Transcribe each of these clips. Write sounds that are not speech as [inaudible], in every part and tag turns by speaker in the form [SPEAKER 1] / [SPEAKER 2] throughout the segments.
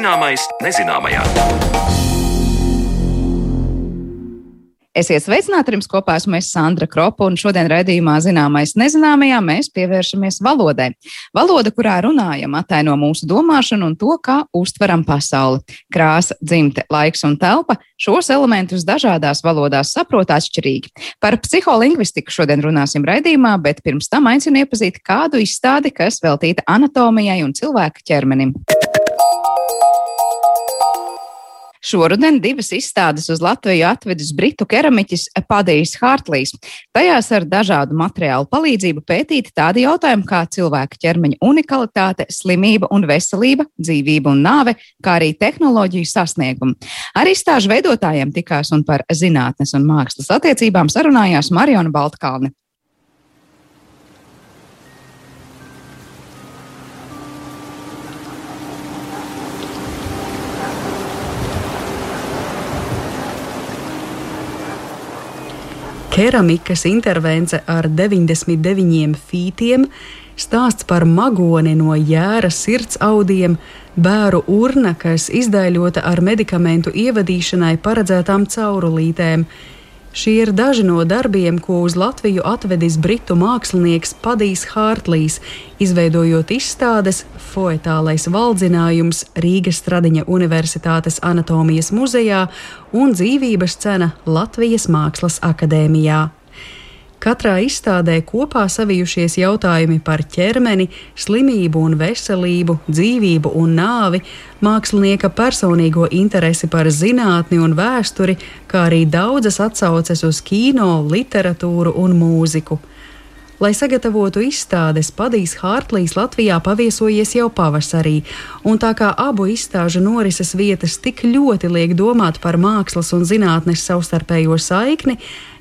[SPEAKER 1] Zināmais nezināmajā.
[SPEAKER 2] Esiet sveicināti, jums kopā esmu es Sandra Kropa, un šodien raidījumā zināmais nezināmajā mēs pievēršamies valodai. Valoda, kurā runājam, ataino mūsu domāšanu un to, kā uztveram pasauli. Krāsa, dzimte, laiks un telpa šos elementus dažādās valodās saprot atšķirīgi. Par psiholingvistiku šodien runāsim raidījumā, bet pirms tam aicinu iepazīt kādu izstādi, kas veltīta anatomijai un cilvēka ķermenim. Šoruden divas izstādes uz Latviju atvedis britu keramiķis Padijs Hārtlīs. Tajās ar dažādu materiālu palīdzību pētīti tādi jautājumi kā cilvēka ķermeņa unikalitāte, slimība un veselība, dzīvība un nāve, kā arī tehnoloģiju sasniegumi. Ar izstāžu veidotājiem tikās un par zinātnes un mākslas attiecībām sarunājās Mariona Baltkalne.
[SPEAKER 3] Keramikas intervence ar 99 fītiem, stāsts par magoni no jēra sirds audiem, bēru urna, kas izdaļota ar medikamentu ievadīšanai paredzētām caurulītēm. Šie ir daži no darbiem, ko uz Latviju atvedis britu mākslinieks Padijs Hārtlīs, izveidojot izstādes Foetālais valdzinājums Rīgas Stradiņa Universitātes anatomijas muzejā un dzīvības cena Latvijas Mākslas akadēmijā. Katrā izstādē kopā savijušies jautājumi par ķermeni, slimību un veselību, dzīvību un nāvi, mākslinieka personīgo interesi par zinātni un vēsturi, kā arī daudzas atsauces uz kino, literatūru un mūziku. Lai sagatavotu izstādes, Padijs Hārtlīs Latvijā paviesojies jau pavasarī, un tā kā abu izstāžu norises vietas tik ļoti liek domāt par mākslas un zinātnes savstarpējo saikni,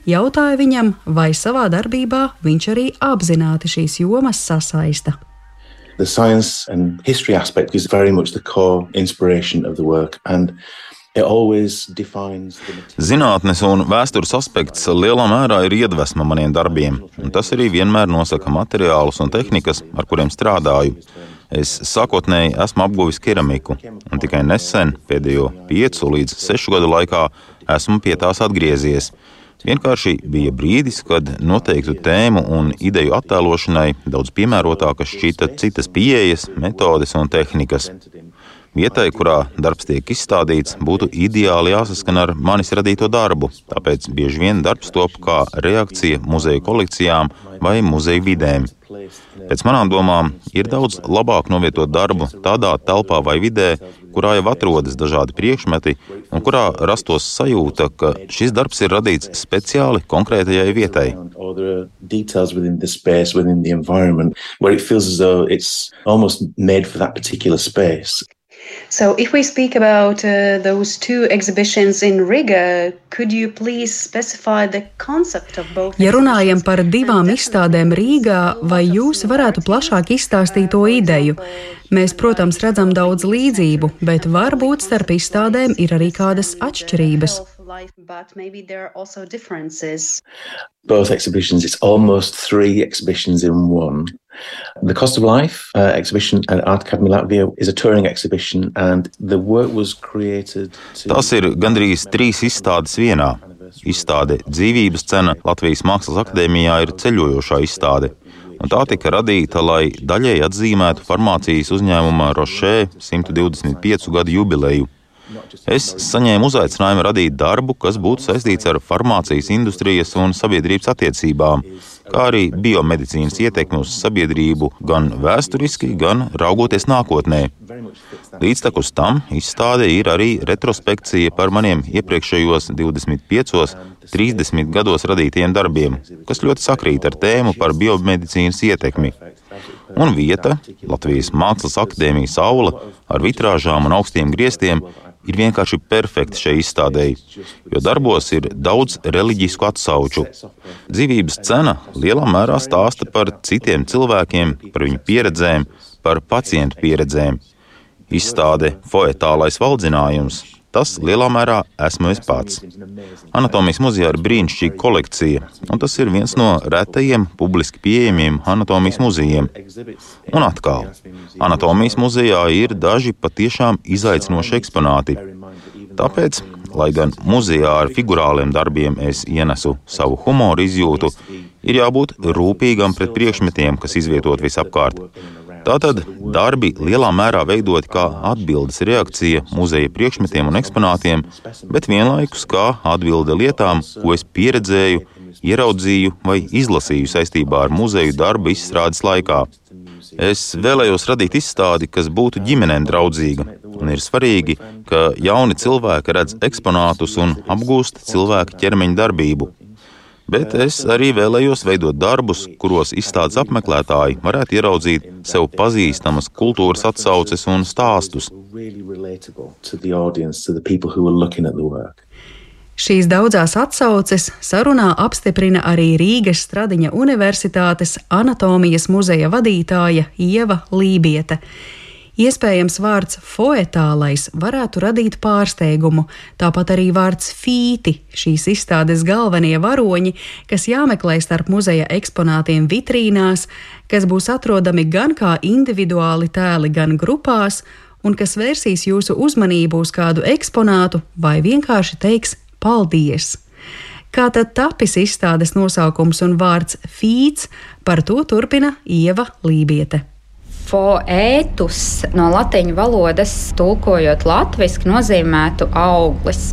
[SPEAKER 3] jautāja viņam, vai savā darbībā viņš arī apzināti šīs jomas sasaista.
[SPEAKER 4] The science and history aspect is very much the core inspiration of the work. And
[SPEAKER 5] Zinātnes un vēstures aspekts lielā mērā ir iedvesma maniem darbiem, un tas arī vienmēr nosaka materiālus un tehnikas, ar kuriem strādāju. Es sākotnēji esmu apguvis keramiku, un tikai nesen, pēdējo piecu līdz sešu gadu laikā, esmu pie tās atgriezies. Vienkārši bija brīdis, kad noteiktu tēmu un ideju attēlošanai daudz piemērotākas šķita citas pieejas, metodes un tehnikas. Vietai, kurā darbs tiek izstādīts, būtu ideāli jāsaskan ar manis radīto darbu, tāpēc bieži vien darbs top kā reakcija muzeja kolekcijām vai muzeja vidēm. Pēc manām domām, ir daudz labāk novietot darbu tādā telpā vai vidē, kurā jau atrodas dažādi priekšmeti un kurā rastos sajūta, ka šis darbs ir radīts speciāli konkrētajai vietai.
[SPEAKER 6] So, if we speak about uh, those two exhibitions in Riga, could you please specify the concept of both?
[SPEAKER 3] Ja runājam par divām izstādēm Rīgā, vai jūs varētu plašāk izstāstīt to ideju? Mēs, protams, redzam daudz līdzību, bet varbūt starp izstādēm ir arī kādas atšķirības
[SPEAKER 6] life, but maybe there are also differences.
[SPEAKER 4] Both exhibitions, it's almost three exhibitions in one. The Cost of Life uh, exhibition at Art Academy Latvia is a touring exhibition, and the work was created. To...
[SPEAKER 5] Tas ir gandrīz trīs izstādes vienā. Izstāde Dzīvības cena Latvijas Mākslas akadēmijā ir ceļojošā izstāde. Un tā tika radīta, lai daļēji atzīmētu farmācijas uzņēmuma Rošē 125 gadu jubileju. Es saņēmu uzaicinājumu radīt darbu, kas būtu saistīts ar farmācijas industrijas un sabiedrības attiecībām, kā arī biomedicīnas ietekmi uz sabiedrību gan vēsturiski, gan raugoties nākotnē. Līdztekus tam izstāde ir arī retrospekcija par maniem iepriekšējos 25, 30 gados radītiem darbiem, kas ļoti sakrīt ar tēmu par biomedicīnas ietekmi. Un vieta, Latvijas Mākslas akadēmijas aula ar vitrāžām un augstiem griestiem, ir vienkārši perfekti šai izstādēji, jo darbos ir daudz reliģisku atsauču. Dzīvības cena lielā mērā stāsta par citiem cilvēkiem, par viņu pieredzēm, par pacientu pieredzēm. Izstāde Foetālais valdzinājums tas lielā mērā esmu es pats. Anatomijas muzejā ir brīnišķīga kolekcija, un tas ir viens no retajiem publiski pieejamiem anatomijas muzejiem. Un atkal, anatomijas muzejā ir daži patiešām izaicinoši eksponāti. Tāpēc, lai gan muzejā ar figurāliem darbiem es ienesu savu humoru izjūtu, ir jābūt rūpīgam pret priekšmetiem, kas izvietot visapkārt. Tātad darbi lielā mērā veidoti kā atbildes reakcija muzeja priekšmetiem un eksponātiem, bet vienlaikus kā atbilde lietām, ko es pieredzēju, ieraudzīju vai izlasīju saistībā ar muzeju darba izstrādes laikā. Es vēlējos radīt izstādi, kas būtu ģimenēm draudzīga, un ir svarīgi, ka jauni cilvēki redz eksponātus un apgūst cilvēka ķermeņa darbību, bet es arī vēlējos veidot darbus, kuros izstādes apmeklētāji varētu ieraudzīt sev pazīstamas kultūras atsauces un stāstus.
[SPEAKER 3] Šīs daudzās atsauces sarunā apstiprina arī Rīgas Stradiņa Universitātes anatomijas muzeja vadītāja Ieva Lībiete. Iespējams, vārds foetālais varētu radīt pārsteigumu, tāpat arī vārds fīti, šīs izstādes galvenie varoņi, kas jāmeklē starp muzeja eksponātiem vitrīnās, kas būs atrodami gan kā individuāli tēli, gan grupās, un kas vērsīs jūsu uzmanību uz kādu eksponātu vai vienkārši teiks paldies! Kā tad tapis izstādes nosaukums un vārds fīts, par to turpina Ieva Lībiete.
[SPEAKER 1] Foētus no latviešu valodas tulkojot latviešu nozīmētu auglis.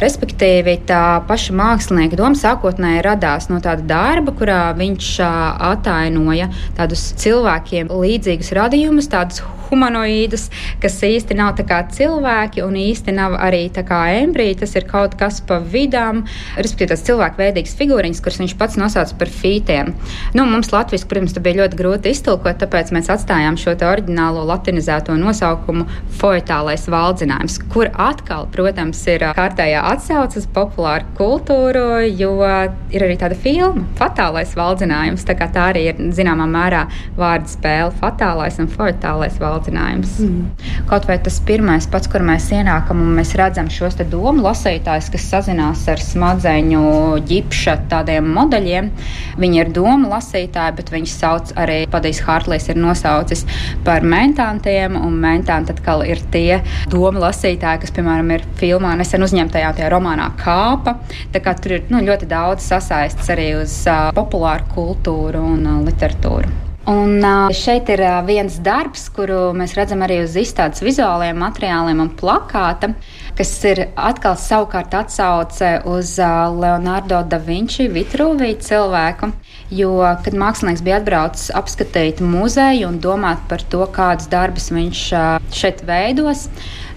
[SPEAKER 1] Respektīvi, tā paša mākslinieka doma sākotnēji radās no tāda darba, kurā viņš atainoja tādus cilvēkiem līdzīgus radījumus, tādus humanoīdus, kas īsti nav cilvēki un īsti nav arī kā embriji. Tas ir kaut kas pa vidām, respektīvi, tas cilvēku veidīgs figūriņš, kurus viņš pats nosauca par fītiem. Nu, mums Latvijas, protams, bija ļoti grūti iztulkot, tāpēc mēs atstājām šo oriģinālo latinizēto nosaukumu foetālais valdzinājums, kur atkal, protams, ir kārtējā atsauce uz populāru kultūru, jo ir arī tāda filma, fatālais valdzinājums. Tā, tā arī ir zināmā mērā vārdu spēle, fatālais un foetālais valdzinājums salīdzinājums. Mm. Kaut vai tas pirmais, pats, kur mēs ienākam un mēs redzam šos domu lasītājus, kas sazinās ar smadzeņu ģipša tādiem modeļiem. Viņi ir domu lasītāji, bet viņus sauc arī Padijs Hārtlīs ir nosaucis par mentantiem, un mentanti atkal ir tie domu lasītāji, kas, piemēram, ir filmā nesen uzņemtajā tajā romānā Kāpa. Tā kā tur ir nu, ļoti daudz sasaistes arī uz uh, populāru kultūru un uh, literatūru. Un šeit ir viens darbs, kuru mēs redzam arī uz izstādes vizuālajiem materiāliem un plakāta, kas ir atkal savukārt atsauce uz Leonardo da Vinci Vitruviju cilvēku. Jo, kad mākslinieks bija atbraucis apskatīt muzeju un domāt par to, kādus darbus viņš šeit veidos,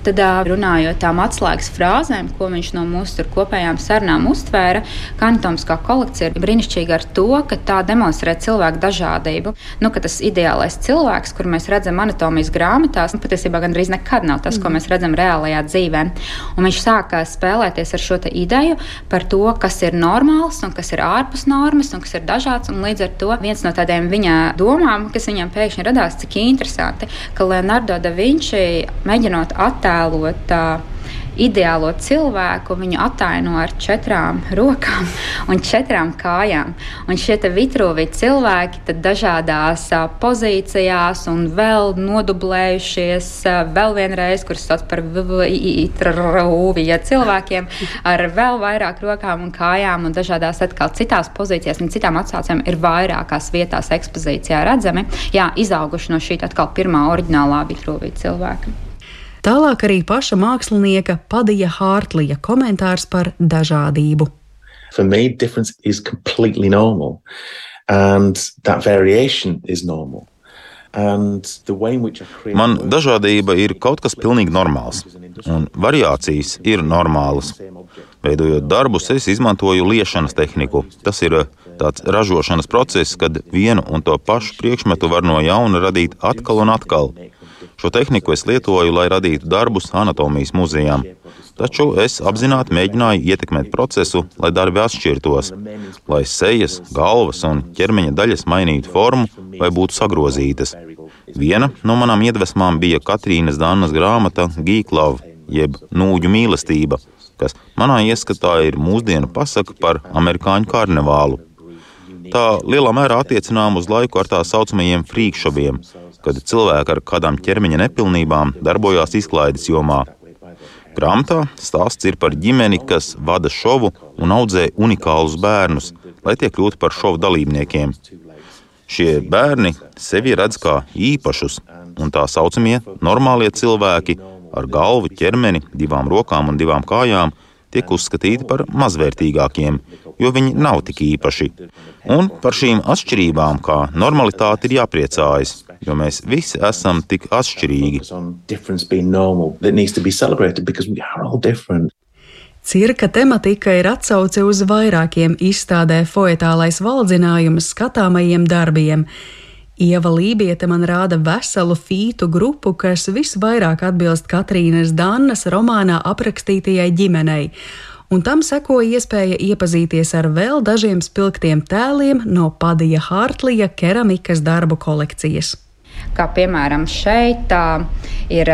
[SPEAKER 1] Tad, runājot tām atslēgas frāzēm, ko viņš no mūsu kopējām sarunām uztvēra, kanatomiskā kolekcija ir brīnišķīga ar to, ka tā demonstrē cilvēku dažādību. Nu, tas ideālais cilvēks, kur mēs redzam anatomijas grāmatās, nu, patiesībā gandrīz nekad nav tas, ko mēs redzam reālajā dzīvē. Un viņš sāka spēlēties ar šo ideju par to, kas ir normāls un kas ir ārpus normas un kas ir dažāds. Līdz ar to viens no tādiem viņa domām, kas viņam pēkšņi radās, cik interesanti, ka Leonardo da Vinci mēģinot attēlot attēlot ideālo cilvēku, viņu ataino ar četrām rokām [laughs] un četrām kājām. Un šie vitruvī cilvēki dažādās pozīcijās un vēl nodublējušies vēl vienreiz, kurus sauc par vītruvija cilvēkiem [laughs] ar vēl vairāk rokām un kājām un dažādās atkal citās pozīcijās un citām atsaucēm ir vairākās vietās ekspozīcijā redzami. Jā, izauguši no šī atkal pirmā oriģinālā vitruvī cilvēka.
[SPEAKER 3] Tālāk arī paša mākslinieka Padija Hārtlija komentārs par dažādību.
[SPEAKER 4] For me, difference is completely normal, and that variation is normal.
[SPEAKER 5] Man dažādība ir kaut kas pilnīgi normāls, un variācijas ir normālas. Veidojot darbus, es izmantoju liešanas tehniku. Tas ir tāds ražošanas process, kad vienu un to pašu priekšmetu var no jauna radīt atkal un atkal. Šo tehniku es lietoju, lai radītu darbus anatomijas muzejām. Taču es apzināti mēģināju ietekmēt procesu, lai darbi atšķirtos, lai sejas, galvas un ķermeņa daļas mainītu formu vai būtu sagrozītas. Viena no manām iedvesmām bija Katrīnas Dānas grāmata Geeklove, jeb nūģu mīlestība, kas manā ieskatā ir mūsdienu pasaka par amerikāņu karnevālu. Tā lielā mērā attiecinām uz laiku ar tā saucamajiem frīkšoviem, kad cilvēki ar kādām ķermeņa nepilnībām darbojās izklaides jomā. Grāmatā stāsts ir par ģimeni, kas vada šovu un audzē unikālus bērnus, lai tie kļūtu par šovu dalībniekiem. Šie bērni sevi redz kā īpašus, un tā saucamie normālie cilvēki ar galvu, ķermeni, divām rokām un divām kājām tiek uzskatīti par mazvērtīgākiem, jo viņi nav tik īpaši. Un par šīm atšķirībām, kā normalitāte, ir jāpriecājas, jo mēs visi esam tik atšķirīgi.
[SPEAKER 3] Cirka tematika ir atsauce uz vairākiem izstādē foetālais valdzinājums skatāmajiem darbiem. Ieva Lībieta man rāda veselu fītu grupu, kas visvairāk atbilst Katrīnas Dannas romānā aprakstītajai ģimenei, un tam sekoja iespēja iepazīties ar vēl dažiem spilgtiem tēliem no Padija Hārtlija keramikas darbu kolekcijas.
[SPEAKER 1] Kā piemēram šeit ir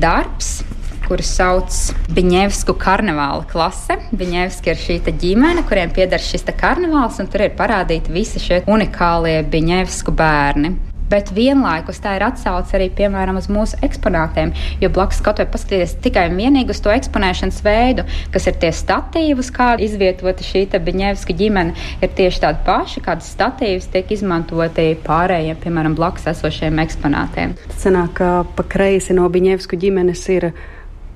[SPEAKER 1] darbs, kuru sauc Biņevsku karnevāla klase. Biņevski ir šī ģimene, kuriem pieder šis karnevāls, un tur ir parādīti visi šie unikālie Biņevsku bērni. Bet vienlaikus tā ir atsauce arī piemēram, uz mūsu eksponātiem. Jo blakus kaut vai paskatīties tikai un vienīgi uz to eksponēšanas veidu, kas ir tie statīvi, uz kā izvietota šī Biņevska ģimene, ir tieši tādi paši, kādas statīvas tiek izmantoti pārējiem, piemēram, blakus esošiem eksponātiem.
[SPEAKER 6] Tas sanāk, ka pa kreisi no Biņevsku ģimenes ir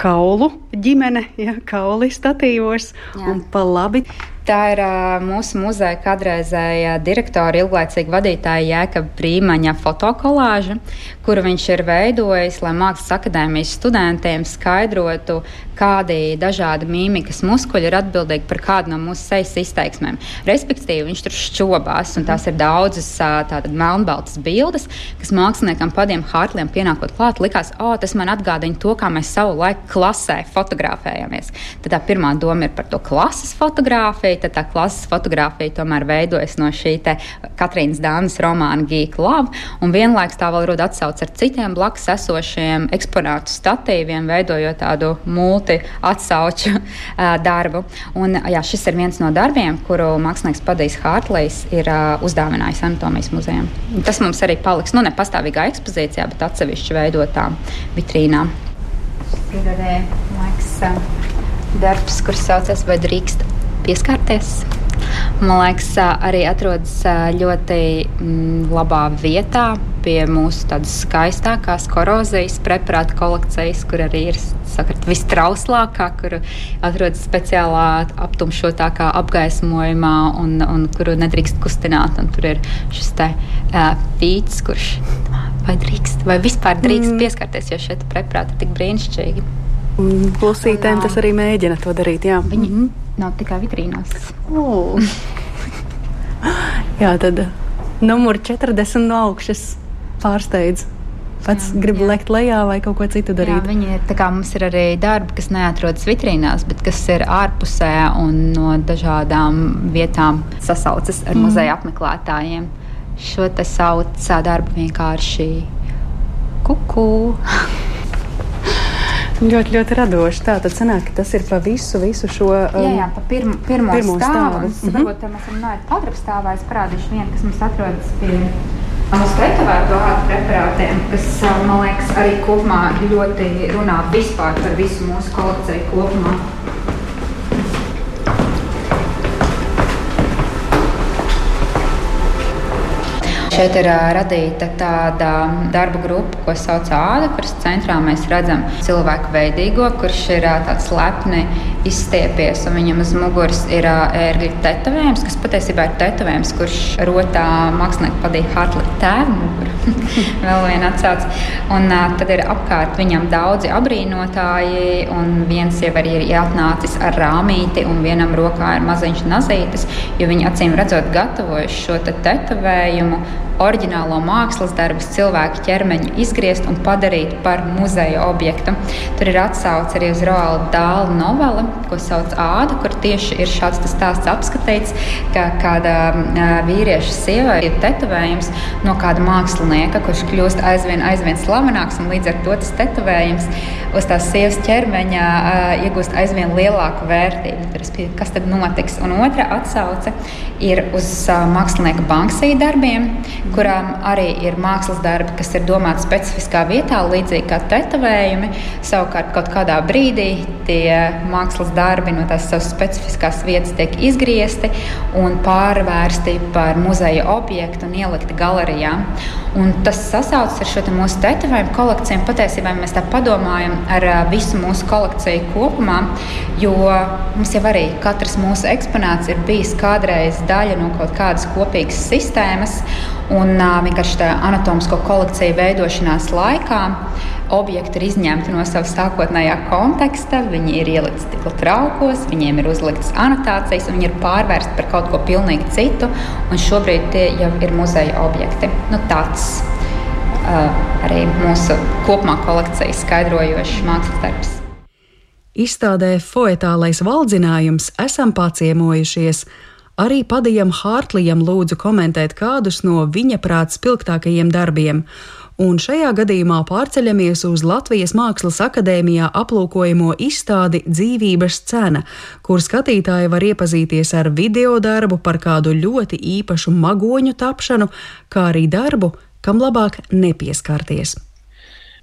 [SPEAKER 6] kaulu ģimene, ja, kauli statīvos, Jā. un pa labi
[SPEAKER 1] Tā ir uh, mūsu muzeja kādreizējā direktora, ilglaicīga vadītāja Jēkab Brīmaņa fotokolāža, kuru viņš ir veidojis, lai mākslas akadēmijas studentiem skaidrotu, kādi dažādi mīmikas muskuļi ir atbildīgi par kādu no mūsu sejas izteiksmēm. Respektīvi, viņš tur šķobās, un tās ir daudzas tādas melnbaltas bildes, kas māksliniekam padiem Hārtliem pienākot klāt, likās, o, tas man atgādina to, kā mēs savu laiku klasē fotografējamies. Tad tā pirmā doma ir par to klases fotografiju tā klases fotografija tomēr veidojas no šī Katrīnas Dānas romāna Geek Love, un vienlaikus tā vēl rod atsauci ar citiem blakus esošiem eksponātu statīviem, veidojot tādu multi atsauču [laughs] uh, darbu. Un, jā, šis ir viens no darbiem, kuru mākslinieks Padijs Hārtlīs ir uh, uzdāvinājis Anatomijas muzejam. Tas mums arī paliks, nu ne pastāvīgā ekspozīcijā, bet atsevišķi veidotā vitrīnā. Ir arī laiks, darbs, kurš saucas Vai drīkst pieskarties. Man liekas, arī atrodas ļoti mm, labā vietā pie mūsu tādas skaistākās korozijas preparātu kolekcijas, kur arī ir sakart, vistrauslākā, kur atrodas speciālā aptumšotākā apgaismojumā un, un kuru nedrīkst kustināt. Tur ir šis te uh, pīts, kurš vai drīkst, vai vispār drīkst mm. pieskarties, jo šie preparāti ir tik brīnišķīgi.
[SPEAKER 6] Klusītēm tas arī mēģina to darīt. Jā.
[SPEAKER 1] Viņi, mm -hmm nav tikai vitrīnās.
[SPEAKER 6] Oh. Jā, tad numur 40 no augšas pārsteidz. Pats jā, grib jā. lekt lejā vai kaut ko citu darīt. Jā,
[SPEAKER 1] viņi ir, kā, mums ir arī darbi, kas neatrodas vitrīnās, bet kas ir ārpusē un no dažādām vietām sasaucas ar mm. muzeja apmeklētājiem. Šo te sauc darbu vienkārši kuku. [laughs]
[SPEAKER 6] Ļoti, ļoti radoši. Tā tad sanāk, ka tas ir pa visu, visu šo um,
[SPEAKER 1] jā, jā, pa pirm, pirmo, pirmo stāvu. stāvu. Mm -hmm. Varbūt mēs varam runāt padrapstāvā. Es parādīšu vienu, kas mums atrodas pie mūsu tetovēto ārtu preparātiem, kas, man liekas, arī kopumā ļoti runā vispār par visu mūsu kolekciju kopumā. Šeit ir radīta tāda darba grupa, ko sauc āda, kuras centrā mēs redzam cilvēku veidīgo, kurš ir tāds lepni izstiepies, un viņam uz muguras ir ērgļu tetovējums, kas patiesībā ir tetovējums, kurš rotā mākslinieka padīja Hartley tēvu muguru. [laughs] Vēl viena atsauc. Un tad ir apkārt viņam daudzi abrīnotāji, un viens jau arī ir atnācis ar rāmīti, un vienam rokā ir maziņš nazītis, jo viņi acīm redzot gatavojuši šo te tetovējumu oriģinālo mākslas darbus, cilvēku ķermeņa izgriezt un padarīt par muzeja objektu. Tur ir atsauce arī uz Roalda Dāla noveli, ko sauc Āda, kur tieši ir šāds stāsts apskatīts, ka kāda vīrieša sievai ir tetovējums no kāda mākslinieka, kurš kļūst aizvien, aizvien slavenāks, un līdz ar to tas tetovējums uz tās sievas ķermeņa iegūst aizvien lielāku vērtību. Kas tad notiks? Un otra atsauce ir uz mākslinieka banksija darbiem, kurām arī ir mākslas darbi, kas ir domāti specifiskā vietā, līdzīgi kā tetovējumi. Savukārt, kaut kādā brīdī tie mākslas darbi no tās savas specifiskās vietas tiek izgriezti un pārvērsti par muzeja objektu un ielikti galerijā. Un tas sasaucas ar šo mūsu tetovējumu kolekciju. Patiesībā mēs tā padomājam ar visu mūsu kolekciju kopumā, jo mums jau arī katrs mūsu eksponāts ir bijis kādreiz daļa no kaut kādas kopīgas sistēmas. Un vienkārši tā anatomisko kolekciju veidošanās laikā objekti ir izņemti no sava sākotnējā konteksta, viņi ir ielikti stikla traukos, viņiem ir uzliktas anotācijas, un viņi ir pārvērsti par kaut ko pilnīgi citu. Šobrīd tie jau ir muzeja objekti. Nu, tāds uh, arī mūsu kopumā kolekcijas skaidrojošs mākslas darbs.
[SPEAKER 3] Izstādē Foetālais valdzinājums esam paciemojušies. Arī Padijam Hārtlijam lūdzu komentēt kādus no viņa prāt spilgtākajiem darbiem un šajā gadījumā pārceļamies uz Latvijas Mākslas akadēmijā aplūkojamo izstādi Dzīvības cena, kur skatītāji var iepazīties ar video darbu par kādu ļoti īpašu magoņu tapšanu, kā arī darbu, kam labāk nepieskarties.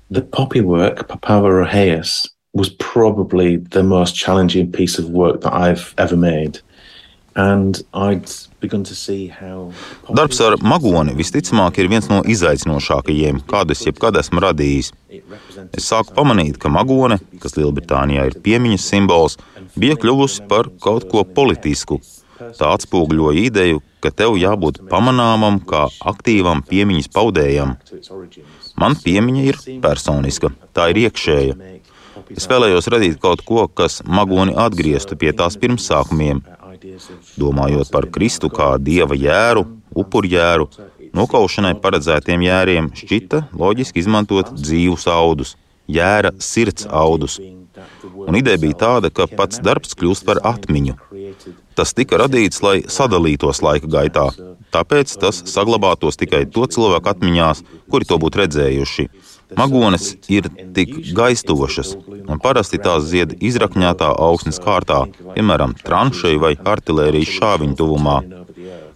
[SPEAKER 4] The poppy work, Papava Roheus, was probably the most challenging piece of work that I've ever made.
[SPEAKER 5] Darbs ar magoni visticamāk ir viens no izaicinošākajiem, kādus jebkad esmu radījis. Es sāku pamanīt, ka magone, kas Lielbritānijā ir piemiņas simbols, bija kļuvusi par kaut ko politisku. Tā atspoguļoja ideju, ka tev jābūt pamanāmam kā aktīvam piemiņas paudējam. Man piemiņa ir personiska, tā ir iekšēja. Es vēlējos radīt kaut ko, kas magoni atgrieztu pie tās pirmsākumiem, Domājot par Kristu kā dieva jēru, upurjēru, nokaušanai paredzētiem jēriem, šķita loģiski izmantot dzīvus audus, jēra sirds audus. Un ideja bija tāda, ka pats darbs kļūst par atmiņu. Tas tika radīts, lai sadalītos laika gaitā, tāpēc tas saglabātos tikai to cilvēku atmiņās, kuri to būtu redzējuši. Magones ir tik gaistošas, un parasti tās zied izrakņātā augsnes kārtā, piemēram, tranšeju vai artērijas šāviņu tuvumā.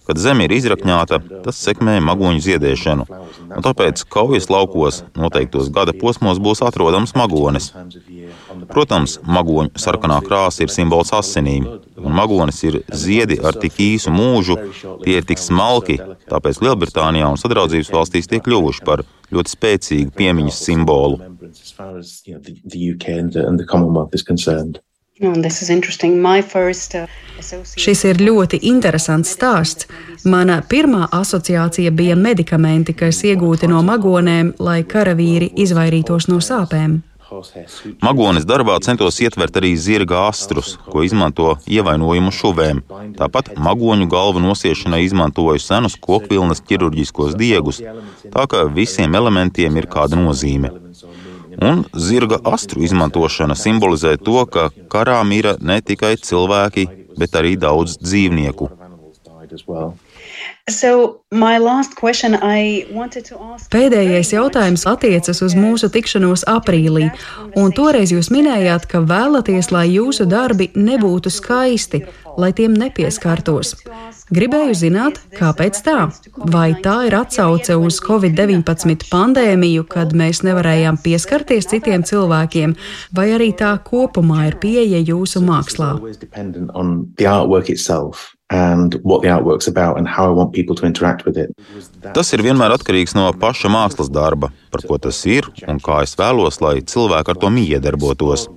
[SPEAKER 5] Kad zeme ir izrakņāta, tas sekmē magoņu ziedēšanu, un tāpēc kaujas laukos noteiktos gada posmos būs atrodams magonis. Protams, magoņu sarkanā krāsa ir simbols asinīm, un magonis ir ziedi ar tik īsu mūžu, tie ir tik smalki, tāpēc Lielbritānijā un sadraudzības valstīs tie kļuvuši par ļoti spēcīgu piemiņas simbolu.
[SPEAKER 3] Šis ir ļoti interesants stāsts. Mana pirmā asociācija bija medikamenti, kas iegūti no magonēm, lai karavīri izvairītos no sāpēm.
[SPEAKER 5] Magonis darbā centos ietvert arī zirga astrus, ko izmanto ievainojumu šuvēm. Tāpat magoņu galvu nosiešanai izmantoju senus kokvilnas ķirurģiskos diegus, tā ka visiem elementiem ir kāda nozīme. Un zirga astru izmantošana simbolizē to, ka karā mira ne tikai cilvēki, bet arī daudz dzīvnieku.
[SPEAKER 3] Pēdējais jautājums attiecas uz mūsu tikšanos aprīlī, un toreiz jūs minējāt, ka vēlaties, lai jūsu darbi nebūtu skaisti, lai tiem nepieskartos. Gribēju zināt, kāpēc tā? Vai tā ir atsauce uz Covid-19 pandēmiju, kad mēs nevarējām pieskarties citiem cilvēkiem, vai arī tā kopumā ir pieeja jūsu mākslā?
[SPEAKER 5] Tas ir vienmēr atkarīgs no paša mākslas darba, par ko tas ir un kā es vēlos, lai cilvēki ar to miedarbotos.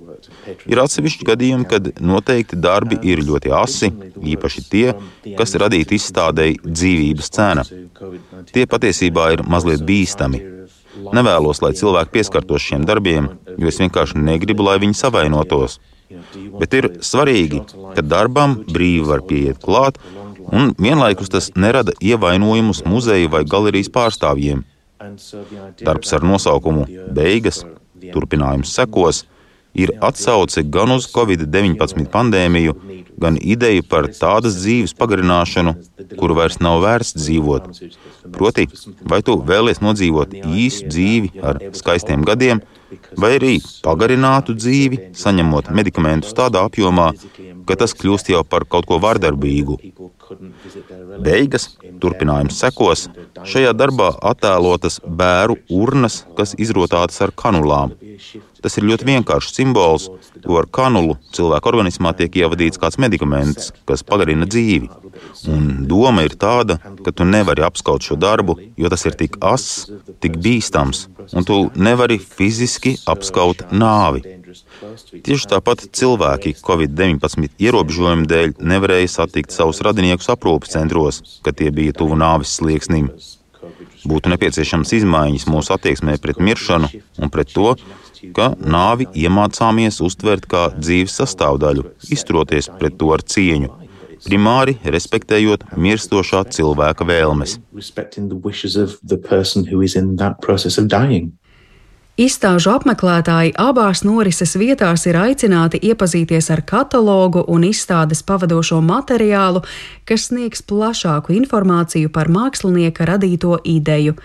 [SPEAKER 5] Ir atsevišķi gadījumi, kad noteikti darbi ir ļoti asi, īpaši tie, kas radīti izstādēji dzīvības cena. Tie patiesībā ir mazliet bīstami. Nevēlos, lai cilvēki pieskartos šiem darbiem, jo es vienkārši negribu, lai viņi savainotos. Bet ir svarīgi, ka darbam brīvi var pieiet klāt, un vienlaikus tas nerada ievainojumus muzeja vai galerijas pārstāvjiem. Darbs ar nosaukumu Beigas, turpinājums sekos, ir atsauce gan uz Covid-19 pandēmiju, gan ideju par tādas dzīves pagarināšanu, kuru vairs nav vērts dzīvot. Proti, vai tu vēlies nodzīvot īsu dzīvi ar skaistiem gadiem, vai arī pagarinātu dzīvi, saņemot medikamentus tādā apjomā, ka tas kļūst jau par kaut ko vardarbīgu. Beigas, turpinājums sekos, šajā darbā attēlotas bēru urnas, kas izrotātas ar kanulām. Tas ir ļoti vienkāršs simbols, jo ar kanulu cilvēka organismā tiek ievadīts kāds medikaments, kas pagarina dzīvi. Un doma ir tāda, ka tu nevari apskaut šo darbu, jo tas ir tik ass, tik bīstams, un tu nevari fiziski apskaut nāvi. Tieši tāpat cilvēki Covid-19 ierobežojumu dēļ nevarēja satikt savus radiniekus aprūpes centros, kad tie bija tuvu nāves slieksnim. Būtu nepieciešams izmaiņas mūsu attieksmē pret miršanu un pret to, ka nāvi iemācāmies uztvert kā dzīves sastāvdaļu, izturoties pret to ar cieņu, primāri respektējot mirstošā cilvēka vēlmes.
[SPEAKER 3] Izstāžu apmeklētāji abās norises vietās ir aicināti iepazīties ar katalogu un izstādes pavadošo materiālu, kas sniegs plašāku informāciju par mākslinieka radīto ideju.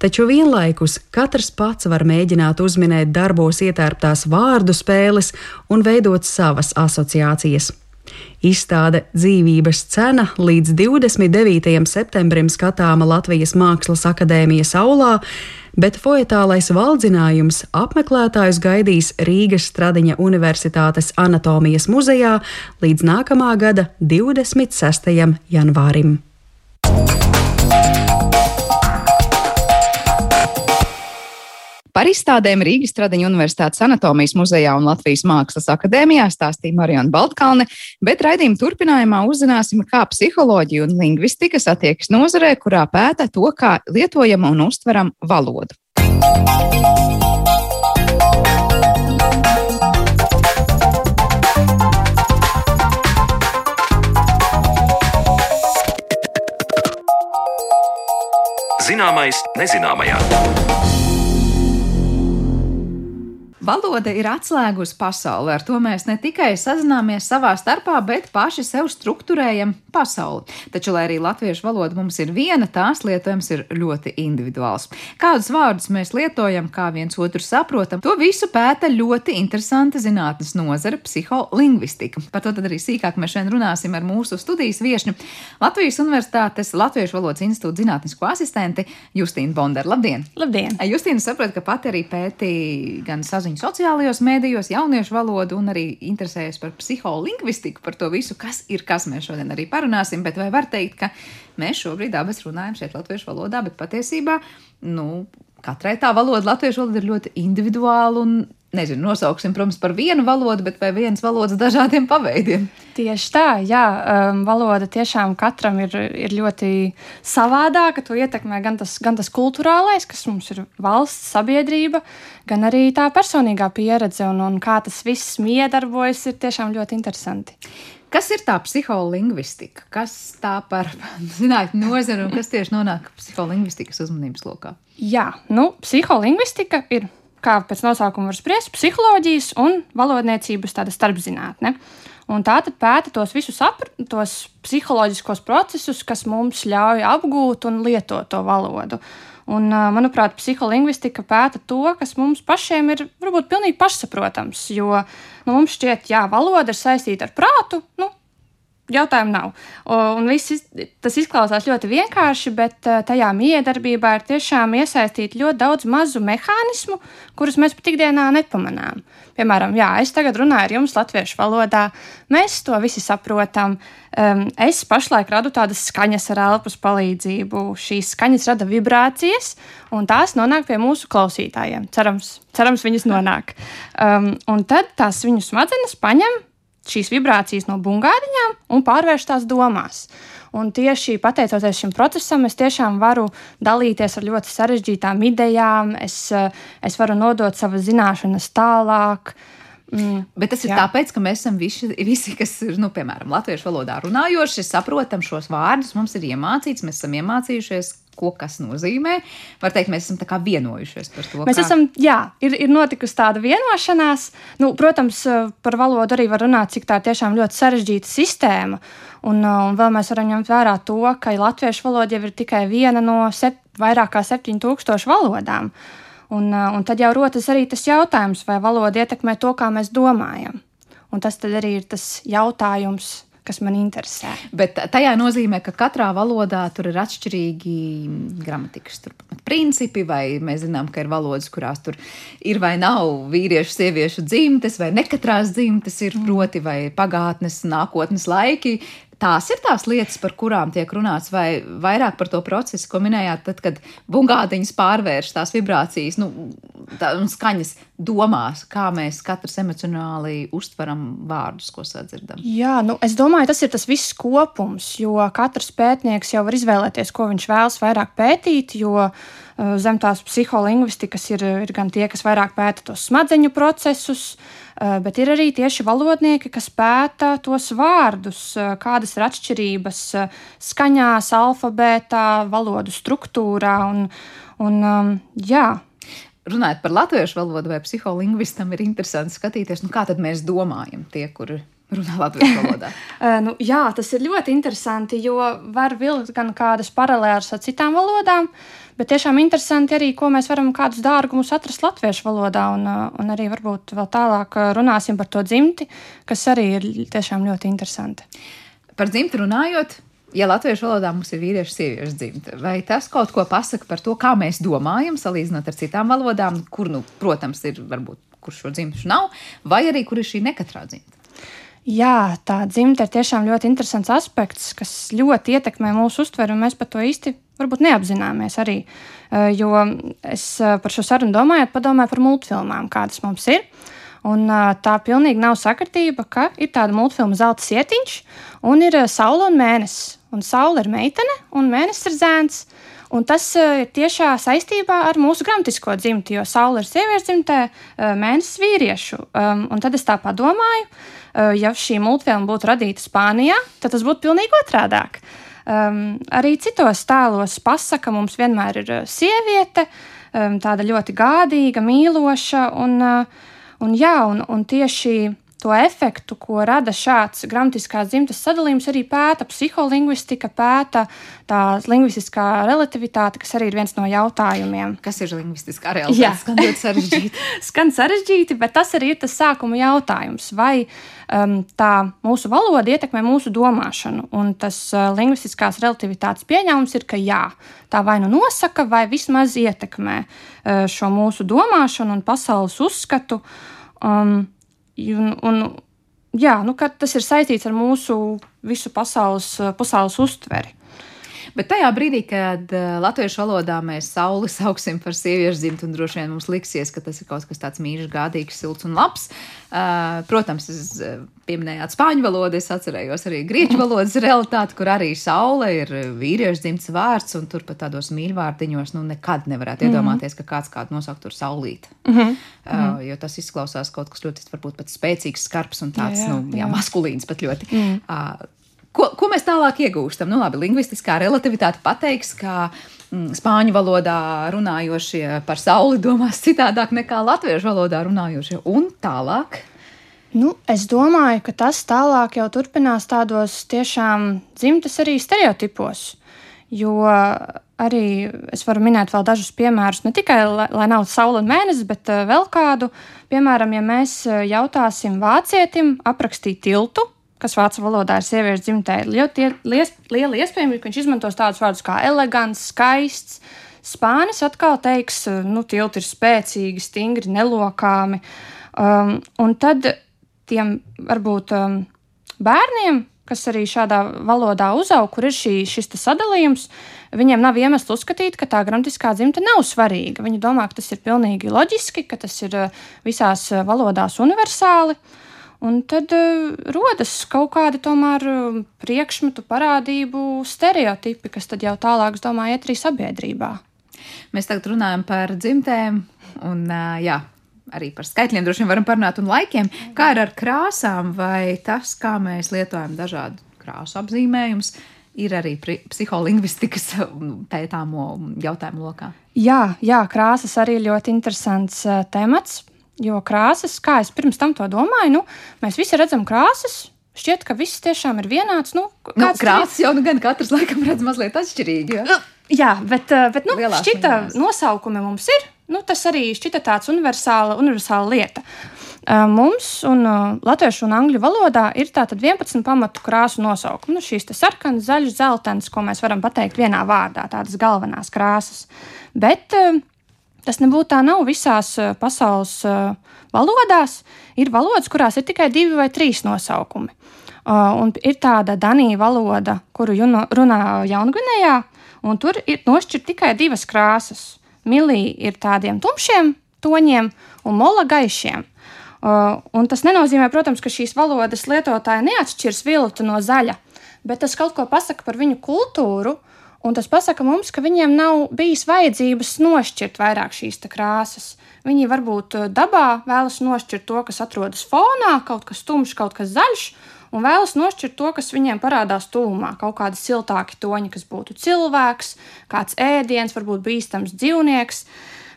[SPEAKER 3] Taču vienlaikus katrs pats var mēģināt uzminēt darbos ietērptās vārdu spēles un veidot savas asociācijas. Izstāde Dzīvības cena līdz 29. septembrim skatāma Latvijas Mākslas akadēmijas aulā, bet foetālais valdzinājums apmeklētājus gaidīs Rīgas Stradiņa Universitātes anatomijas muzejā līdz nākamā gada 26. janvārim.
[SPEAKER 2] Par izstādēm Rīgas Tradiņu Universitātes anatomijas muzejā un Latvijas Mākslas akadēmijā stāstīja Marijana Baltkalne, bet raidījuma turpinājumā uzzināsim, kā psiholoģija un lingvistika satiekas nozarē, kurā pēta to, kā lietojam un uztveram valodu.
[SPEAKER 7] Zināmais nezināmajā.
[SPEAKER 2] Valoda ir atslēga uz pasauli. Ar to mēs ne tikai sazināmies savā starpā, bet paši sev struktūrējam pasauli. Taču, lai arī latviešu valoda mums ir viena, tās lietojums ir ļoti individuāls. Kādus vārdus mēs lietojam, kā viens otru saprotam, to visu pēta ļoti interesanta zinātnes nozare - psiholingvistika. Par to arī sīkāk mēs šodien runāsim ar mūsu studijas viesni Latvijas Universitātes Latviešu valodas institūta zinātnisko asistenti Justīnu Bondaru. Labdien!
[SPEAKER 8] Labdien!
[SPEAKER 2] Justīna saprot, ka pat arī pētīja gan saziņu sociālajos mēdījos, jauniešu valodu un arī interesējas par psiholingvistiku, par to visu, kas ir kas. Mēs šodien arī parunāsim, bet vai var teikt, ka mēs šobrīd abas runājam šeit latviešu valodā, bet patiesībā, nu, katrai tā valoda, latviešu valoda ir ļoti individuāla un nezinu, nosauksim, protams, par vienu valodu, bet vai vienas valodas dažādiem paveidiem.
[SPEAKER 8] Tieši tā, jā, um, valoda tiešām katram ir, ir ļoti savādāka. To ietekmē gan tas, gan tas kultūrālais, kas mums ir valsts, sabiedrība, gan arī tā personīgā pieredze un, un kā tas viss miedarbojas, ir tiešām ļoti interesanti.
[SPEAKER 2] Kas ir tā psiholingvistika? Kas tā par zinātnē nozara un kas tieši nonāk psiholingvistikas uzmanības lokā?
[SPEAKER 8] Jā, nu, psiholingvistika ir kā pēc nosaukuma var spriest, psiholoģijas un valodniecības tāda starpzinātne. Un tā tad pēta tos visus tos psiholoģiskos procesus, kas mums ļauj apgūt un lietot to valodu. Un, manuprāt, psiholingvistika pēta to, kas mums pašiem ir varbūt pilnīgi pašsaprotams. Jo nu, mums šķiet, ka valoda ir saistīta ar prātu. Nu, Jautājumu nav. Un viss, tas izklausās ļoti vienkārši, bet eh, tajā miedarbībā ir tiešām iesaistīti ļoti daudz mazu mehānismu, kurus mēs pat ikdienā nepamanām. Piemēram, jā, es tagad runāju ar jums latviešu valodā, mēs to visi saprotam. Es pašlaik radu tādas skaņas ar elpas palīdzību. Šīs skaņas rada vibrācijas, un tās nonāk pie mūsu klausītājiem. Cerams, cerams viņas nonāk. Um, un tad tās viņu smadzenes paņem šīs vibrācijas no bungādiņām un pārvērst tās domās. Un tieši pateicoties šim procesam, es tiešām varu dalīties ar ļoti sarežģītām idejām, es, es varu nodot savas zināšanas tālāk.
[SPEAKER 2] Mm, Bet tas ir jā. tāpēc, ka mēs esam visi, visi kas ir, nu, piemēram, latviešu valodā runājoši, saprotam šos vārdus, mums ir iemācīts, mēs esam iemācījušies, ko kas nozīmē. Var teikt, mēs esam vienojušies par to.
[SPEAKER 8] Mēs kā... esam, jā, ir, ir notikusi tāda vienošanās. Nu, protams, par valodu arī var runāt, cik tā tiešām ļoti sarežģīta sistēma. Un, un vēl mēs varam ņemt vērā to, ka latviešu valoda jau ir tikai viena no sep, vairāk kā 7000 valodām. Un, un tad jau rodas arī tas jautājums, vai valoda ietekmē to, kā mēs domājam. Un tas arī ir tas jautājums, kas man interesē.
[SPEAKER 2] Bet tajā nozīmē, ka katrā valodā tur ir atšķirīgi gramatikas principi, vai mēs zinām, ka ir valodas, kurās tur ir vai nav vīriešu, sieviešu dzimtes, vai ne katrās dzimtes ir proti, vai pagātnes, nākotnes laiki. Tās ir tās lietas, par kurām tiek runāts, vai vairāk par to procesu, ko minējāt, tad, kad bungādiņas pārvērš tās vibrācijas nu, tā, un skaņas domās, kā mēs katrs emocionāli uztveram vārdus, ko sadzirdam.
[SPEAKER 8] Jā, nu, es domāju, tas ir tas viss kopums, jo katrs pētnieks jau var izvēlēties, ko viņš vēlas vairāk pētīt, jo uh, zem tās psiholingvistikas ir, ir gan tie, kas vairāk pēta tos smadzeņu procesus, Eh, bet ir arī tieši valodnieki, kas pēta tos vārdus, eh, kādas ir atšķirības eh, skaņās, alfabētā, valodu struktūrā. Un, un, um, jā.
[SPEAKER 2] Runājot par latviešu valodu vai psiholingvistam, ir interesanti skatīties, nu, kā mēs domājam, tie, kuri runā latviešu valodā. [laughs]
[SPEAKER 8] nu, jā, tas ir ļoti interesanti, jo var vilkt gan kādas paralēlas ar citām valodām, Bet tiešām interesanti arī, ko mēs varam kādus dārgumus atrast latviešu valodā, un, uh, un arī varbūt vēl tālāk uh, runāsim par to dzimti, kas arī ir tiešām ļoti interesanti.
[SPEAKER 2] Par dzimti runājot, ja latviešu valodā mums ir vīriešu sieviešu dzimta, vai tas kaut ko pasaka par to, kā mēs domājam, salīdzinot ar citām valodām, kur, nu, protams, ir varbūt, kur šo dzimtu nav, vai arī kur ir šī nekatrā dzimta?
[SPEAKER 8] Jā, tā dzimta ir tiešām ļoti interesants aspekts, kas ļoti ietekmē mūsu uztveri, un mēs par to īsti varbūt neapzināmies arī. Jo es par šo sarunu domājot, padomāju par multfilmām, kādas mums ir. Un tā pilnīgi nav sakritība, ka ir tāda multfilma Zelta sietiņš, un ir saule un mēnesis. Un saule ir meitene, un mēnesis ir zēns. Un tas ir tiešā saistībā ar mūsu gramatisko dzimti, jo saule ir sieviešu dzimtē, mēnesis vīriešu. Um, un tad es tā padomāju, ja šī multfilma būtu radīta Spānijā, tad tas būtu pilnīgi otrādāk. Um, arī citos tēlos pasaka mums vienmēr ir sieviete, um, tāda ļoti gādīga, mīloša, un, un, jā, un, un tieši to efektu, ko rada šāds gramatiskās dzimtas sadalījums, arī pēta psiholingvistika, pēta tā lingvistiskā relativitāte, kas arī ir viens no jautājumiem.
[SPEAKER 2] Kas ir lingvistiskā relativitāte? Jā, skan ļoti sarežģīti. [laughs]
[SPEAKER 8] skan sarežģīti, bet tas arī ir tas sākuma jautājums. Vai um, tā mūsu valoda ietekmē mūsu domāšanu? Un tas uh, lingvistiskās relativitātes pieņēmums ir, ka jā, tā vai nu nosaka, vai vismaz ietekmē uh, šo mūsu domāšanu un pasaules uzskatu. Um, Un, un, jā, nu, tas ir saistīts ar mūsu visu pasaules, pasaules uztveri.
[SPEAKER 2] Bet tajā brīdī, kad uh, latviešu valodā mēs sauli [laughs] sauksim par sieviešu dzimtu, un droši vien mums liksies, ka tas ir kaut kas tāds mīļš, gādīgs, silts un labs. Uh, protams, es uh, pieminējāt spāņu valodu, es atcerējos arī grieķu [laughs] valodas realitāti, kur arī saule ir vīriešu dzimts vārds, un tur pat tādos mīļvārdiņos nu, nekad nevarētu mm -hmm. iedomāties, ka kāds kādu nosaukt tur saulīt. Mm -hmm. uh, jo tas izklausās kaut kas ļoti, varbūt pat spēcīgs, skarbs un tāds, jā, jā, nu, jā, jā. maskulīns pat ļoti. Mm. Uh, Ko, ko mēs tālāk iegūstam? Nu, labi, lingvistiskā relativitāte pateiks, ka mm, spāņu valodā runājošie par sauli domās citādāk nekā latviešu valodā runājošie. Un tālāk.
[SPEAKER 8] Nu, es domāju, ka tas tālāk jau turpinās tādos tiešām dzimtas arī stereotipos. Jo arī es varu minēt vēl dažus piemērus, ne tikai lai, lai nav saule un mēnesis, bet uh, vēl kādu. Piemēram, ja mēs eh, jautāsim vācietim aprakstīt tiltu, kas vācu valodā ir sieviešu dzimtē, ir ļoti liela iespējamība, ka viņš izmantos tādus vārdus kā elegants, skaists. Spānis atkal teiks, nu, tilti ir spēcīgi, stingri, nelokāmi. Um, un tad tiem varbūt um, bērniem, kas arī šādā valodā uzaug, kur ir šī, šis sadalījums, viņiem nav iemesls uzskatīt, ka tā gramatiskā dzimta nav svarīga. Viņi domā, ka tas ir pilnīgi loģiski, ka tas ir uh, visās uh, valodās universāli. Uh, Un tad uh, rodas kaut kādi tomēr uh, priekšmetu parādību stereotipi, kas tad jau tālāk, es domāju, iet arī sabiedrībā.
[SPEAKER 2] Mēs tagad runājam par dzimtēm, un uh, jā, arī par skaitļiem droši vien varam parunāt un laikiem. Kā ir ar krāsām vai tas, kā mēs lietojam dažādu krāsu apzīmējumus, ir arī psiholingvistikas pētāmo jautājumu lokā?
[SPEAKER 8] Jā, jā, krāsas arī ļoti interesants temats. Jo krāsas, kā es pirms tam to domāju, nu, mēs visi redzam krāsas, šķiet, ka viss tiešām ir vienāds. Nu,
[SPEAKER 2] nu, krāsas jau nu gan katrs laikam redz mazliet atšķirīgi. Ja?
[SPEAKER 8] Jā, bet, bet nu, Lielās šķita minās. nosaukumi mums ir. Nu, tas arī šķita tāds universāla, universāla lieta. Mums un latviešu un angļu valodā ir tātad 11 pamatu krāsu nosaukumi. Nu, šīs sarkanas, zaļas, zeltainas, ko mēs varam pateikt vienā vārdā, tādas galvenās krāsas. Bet Tas nebūtu tā nav visās eh, pasaules eh, valodās. Ir valodas, kurās ir tikai divi vai trīs nosaukumi. Eh, un ir tāda Danija valoda, kuru runā Jaungvinējā, un tur ir nošķirta tikai divas krāsas. Milī ir tādiem tumšiem toņiem un mola gaišiem. Uh, un tas nenozīmē, protams, ka šīs valodas lietotāji neatšķirs viltu no zaļa, bet tas kaut ko pasaka par viņu kultūru Un tas pasaka mums, ka viņiem nav bijis vajadzības nošķirt vairāk šīs krāsas. Viņi varbūt eh, dabā vēlas nošķirt to, kas atrodas fonā, kaut kas tumšs, kaut kas zaļš, un vēlas nošķirt to, kas viņiem parādās tūmā. Kaut kādi siltāki toņi, kas būtu cilvēks, kāds ēdiens, varbūt bīstams dzīvnieks.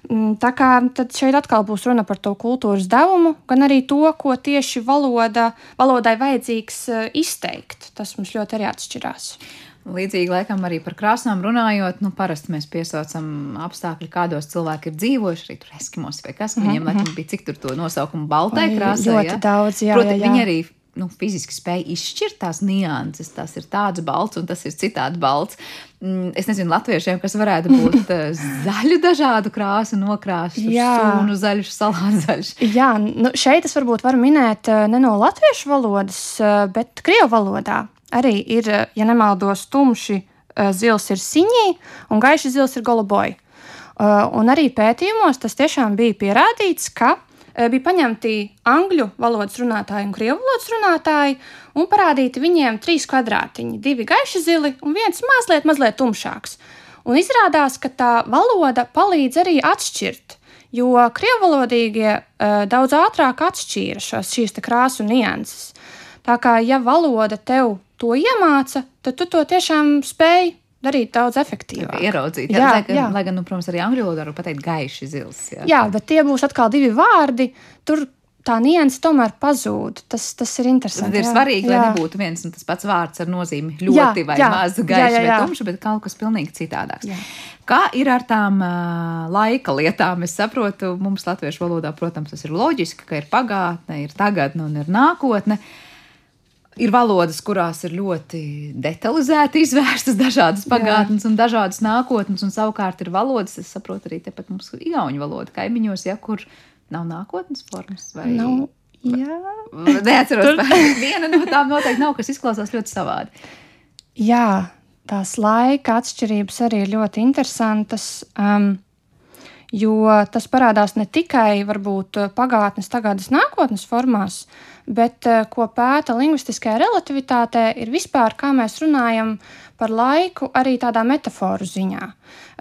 [SPEAKER 8] Mm, tā kā šeit atkal būs runa par to kultūras devumu, gan arī to, ko tieši valoda, valodai vajadzīgs eh, izteikt. Tas mums ļoti arī atšķirās.
[SPEAKER 2] Līdzīgi laikam arī par krāsām runājot, nu, parasti mēs piesaucam apstākļi, kādos cilvēki ir dzīvojuši, arī tur eskimos vai kas, ka viņiem, mm -hmm. laikam, bija cik tur to nosaukumu baltai krāsai.
[SPEAKER 8] Ļoti ja? daudz, jā, jā.
[SPEAKER 2] Viņi arī nu, fiziski spēja izšķirt tās nianses. Tas ir tāds balts, un tas ir citāds balts. Mm, es nezinu, latviešiem, kas varētu būt [laughs] eh, zaļu, dažādu krāsu nokrāsas, sunu zaļš, salātu zaļš.
[SPEAKER 8] Jā, nu, šeit es varbūt varu minēt eh, ne no latviešu valodas, eh, bet krievu valodā arī ir, eh, ja nemaldos, tumši eh, zils ir siņī un gaiši zils ir goloboji. Eh, un arī pētījumos tas tiešām bija pierādīts, ka bija paņemti angļu valodas runātāji un krievu valodas runātāji un parādīti viņiem trīs kvadrātiņi, divi gaiši zili un viens mazliet, mazliet tumšāks. Un izrādās, ka tā valoda palīdz arī atšķirt, jo krievvalodīgie daudz ātrāk atšķīra šos, šīs krāsu nianses. Tā kā ja valoda tev to iemāca, tad tu to tiešām spēj darīt daudz efektīvāk.
[SPEAKER 2] Ieraudzīt, jā, jā, lai, gan, jā. lai gan, nu, protams, arī angļu valodā var pateikt gaiši zils.
[SPEAKER 8] Jā. jā, bet tie būs atkal divi vārdi. Tur tā nianses tomēr pazūd. Tas, tas ir interesanti.
[SPEAKER 2] Tad ir jā, svarīgi, jā. lai nebūtu viens un tas pats vārds ar nozīmi ļoti jā, vai jā, maz gaišs vai tumšs, bet kaut kas pilnīgi citādāks. Jā. Kā ir ar tām uh, laika lietām? Es saprotu, mums latviešu valodā, protams, tas ir loģiski, ka ir pagātne, ir tagadne un ir nākotne. Uh, Ir valodas, kurās ir ļoti detalizēti izvērstas dažādas pagātnes Jā. un dažādas nākotnes, un savukārt ir valodas, es saprotu, arī tepat mums ir igauņu valoda, kaimiņos, ja kur nav nākotnes formas. Vai...
[SPEAKER 8] Nav. Jā, [laughs]
[SPEAKER 2] neatceros, Tur... viena no tām noteikti nav, kas izklausās ļoti savādi.
[SPEAKER 8] Jā, tās laika atšķirības arī ir ļoti interesantas. Um, jo tas parādās ne tikai varbūt pagātnes, tagadnes, nākotnes formās, bet eh, ko pēta lingvistiskajā relativitātē, ir vispār kā mēs runājam par laiku arī tādā metaforu ziņā.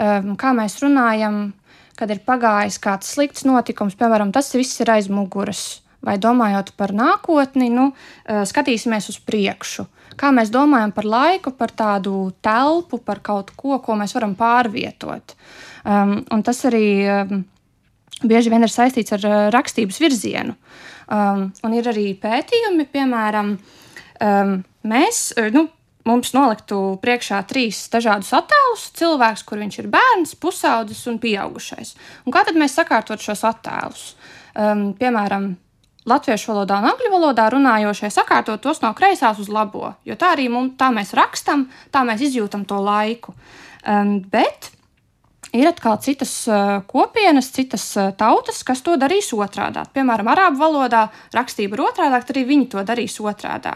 [SPEAKER 8] Ehm, kā mēs runājam, kad ir pagājis kāds slikts notikums, piemēram, tas viss ir aiz muguras. Vai domājot par nākotni, nu, eh, skatīsimies uz priekšu. Kā mēs domājam par laiku, par tādu telpu, par kaut ko, ko mēs varam pārvietot. Uh, Um, tas arī um, bieži vien ir saistīts ar uh, rakstības virzienu. Um, un ir arī pētījumi, piemēram, um, mēs. Uh, nu, Mums noliktu priekšā trīs dažādus attēlus. Cilvēks, kur viņš ir bērns, pusaudzis un pieaugušais. Un kā tad mēs sakārtot šos attēlus? Um, piemēram, latviešu valodā un angļu valodā runājošie sakārtot tos no kreisās uz labo, jo tā arī mums, tā mēs rakstam, tā mēs izjūtam to laiku. Um, bet Ir atkal citas kopienas, citas tautas, kas to darīs otrādi. Piemēram, arābu valodā rakstība ir otrādi, arī viņi to darīs otrādi.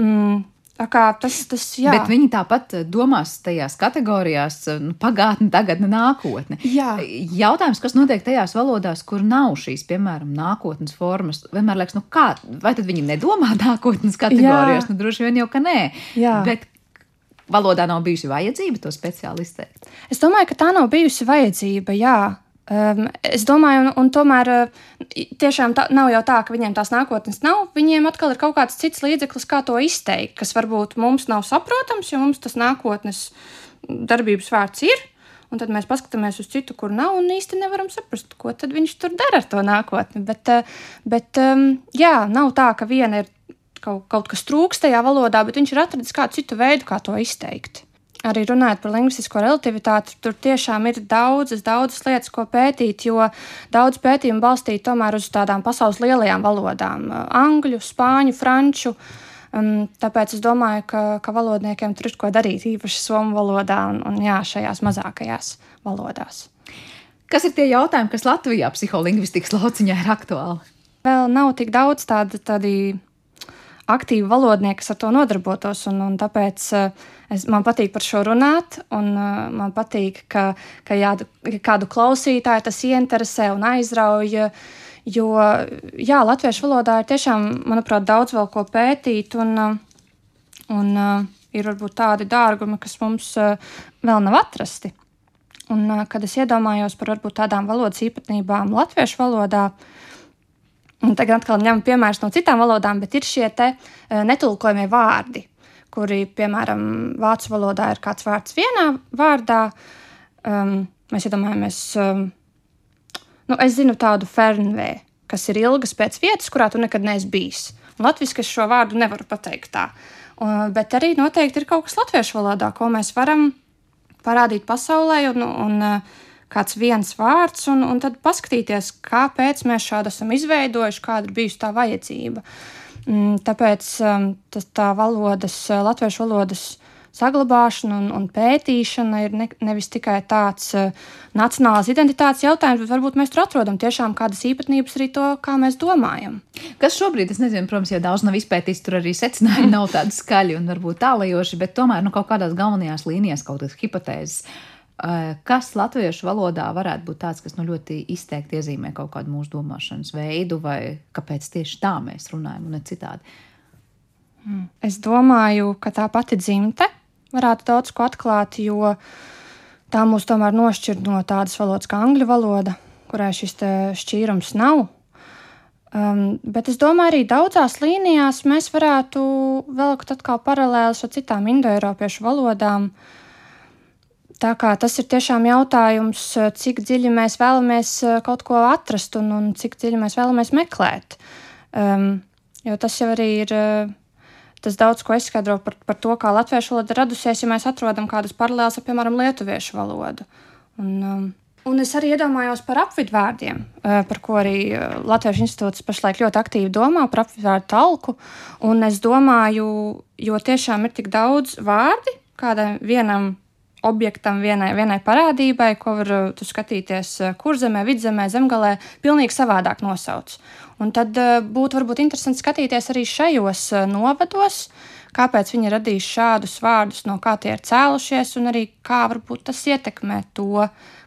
[SPEAKER 8] Mm, Tas, tas, jā.
[SPEAKER 2] Bet viņi tāpat domās tajās kategorijās, nu, pagātne, tagadne, nākotne.
[SPEAKER 8] Jā.
[SPEAKER 2] Jautājums, kas notiek tajās valodās, kur nav šīs, piemēram, nākotnes formas, vienmēr liekas, nu kā, vai tad viņi nedomā [laughs] nākotnes kategorijās? Jā. Nu, droši vien jau, ka nē. Jā. Bet valodā nav bijusi vajadzība to speciāli izteikt?
[SPEAKER 8] Es domāju, ka tā nav bijusi vajadzība. Jā. Um, es domāju, un, un tomēr tiešām tā, nav jau tā, ka viņiem tās nākotnes nav. Viņiem atkal ir kaut kāds cits līdzeklis, kā to izteikt, kas varbūt mums nav saprotams, jo mums tas nākotnes darbības vārds ir. Un tad mēs paskatāmies uz citu, kur nav, un īsti nevaram saprast, ko viņš tur dara ar to nākotni. Bet, bet jā, nav tā, ka viena ir kaut, kaut kas trūkst tajā valodā, bet viņš ir atradis kādu citu veidu, kā to izteikt arī runājot par lingvistisko relativitāti, tur tiešām ir daudzas, daudzas lietas, ko pētīt, jo daudz pētījumu balstīt tomēr uz tādām pasaules lielajām valodām - angļu, spāņu, franču. Um, tāpēc es domāju, ka, ka valodniekiem tur ir ko darīt, īpaši somu valodā un, un jā, šajās mazākajās valodās.
[SPEAKER 2] Kas ir tie jautājumi, kas Latvijā psiholingvistikas lauciņā ir aktuāli?
[SPEAKER 8] Vēl nav tik daudz tādu, tādi aktīvi valodnieki, kas ar to nodarbotos. Un, un tāpēc uh, es, man patīk par šo runāt, un uh, man patīk, ka, ka jā, kādu klausītāju tas ieinteresē un aizrauja. Jo jā, latviešu valodā ir tiešām, manuprāt, daudz vēl ko pētīt, un, uh, un ir varbūt tādi dārgumi, kas mums vēl nav atrasti. Un, kad es iedomājos par varbūt tādām valodas īpatnībām latviešu valodā, uh, Un tagad atkal ņemam piemērus no citām valodām, bet ir šie te uh, netulkojamie vārdi, kuri, piemēram, vācu valodā ir kāds vārds vienā vārdā. Um, mēs iedomājamies, um, nu, es zinu tādu fernvē, kas ir ilgas pēc vietas, kurā tu nekad neesi bijis. Latvijas šo vārdu nevaru pateikt tā. Uh, bet arī noteikti ir kaut kas latviešu valodā, ko mēs varam parādīt pasaulē un, un uh, kāds viens vārds, un, un tad paskatīties, kāpēc mēs šādu esam izveidojuši, kāda ir bijusi tā vajadzība. Mm, tāpēc um, tas, tā valodas, uh, latviešu valodas saglabāšana un, un pētīšana ir ne, nevis tikai tāds uh, nacionālās identitātes jautājums, bet varbūt mēs tur atrodam tiešām kādas īpatnības arī to, kā mēs domājam.
[SPEAKER 2] Kas šobrīd, es nezinu, protams, jau daudz nav izpētīts, tur arī secinājumi nav tādi skaļi un varbūt tālajoši, bet tomēr nu, kaut kādās galvenajās līnijās kaut kādas hipotēzes kas latviešu valodā varētu būt tāds, kas nu, ļoti izteikti iezīmē kaut kādu mūsu domāšanas veidu, vai kāpēc tieši tā mēs runājam un ne citādi?
[SPEAKER 8] Hmm. Es domāju, ka tā pati dzimte varētu daudz ko atklāt, jo tā mūs tomēr nošķir no tādas valodas kā angļu valoda, kurai šis šķīrums nav. Um, bet es domāju, arī daudzās līnijās mēs varētu velkt atkal paralēlus ar citām indoeiropiešu valodām. Uh, Tā kā tas ir tiešām jautājums, eh, cik dziļi mēs vēlamies eh, kaut ko atrast un, un cik dziļi mēs vēlamies meklēt. Um, jo tas jau arī ir. Eh, tas daudz ko izskaidro par, par to, kā latviešu valoda radusies, ja mēs atrodam kādas paralēlas ar, piemēram, lietuviešu valodu. Un, um, Un es arī iedomājos par apvidvārdiem, par ko arī Latvijas institūts pašlaik ļoti aktīvi domā par apvidvārdu talku. Un es domāju, jo tiešām ir tik daudz vārdi kādam vienam objektam, vienai, vienai parādībai, ko var uh, skatīties uh, kurzemē, vidzemē, zemgalē, pilnīgi savādāk nosauc. Un tad uh, būtu varbūt interesanti skatīties arī šajos novados, kāpēc viņi radīs šādus vārdus, no kā tie ir cēlušies, un arī kā varbūt tas ietekmē to,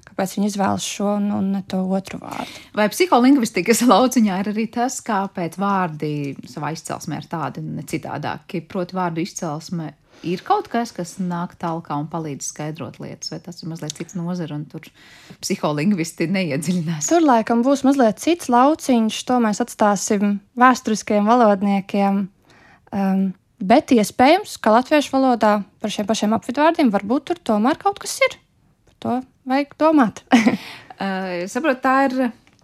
[SPEAKER 8] kāpēc viņi izvēlas šo un, un ne to otru vārdu.
[SPEAKER 2] Vai psiholingvistikas [laughs] lauciņā ir arī tas, kāpēc vārdi savā izcelsmē ir tādi un citādāki? Proti, vārdu izcelsme ir kaut kas, kas nāk tālāk un palīdz skaidrot lietas, vai tas ir mazliet cits nozara, un tur psiholingvisti neiedziļinās.
[SPEAKER 8] Tur laikam būs mazliet cits lauciņš, to mēs atstāsim vēsturiskiem valodniekiem. Um, bet iespējams, ka latviešu valodā par šiem pašiem apvidvārdiem varbūt tur tomēr kaut kas ir. Par to vajag domāt. [laughs]
[SPEAKER 2] uh, saprotu, tā ir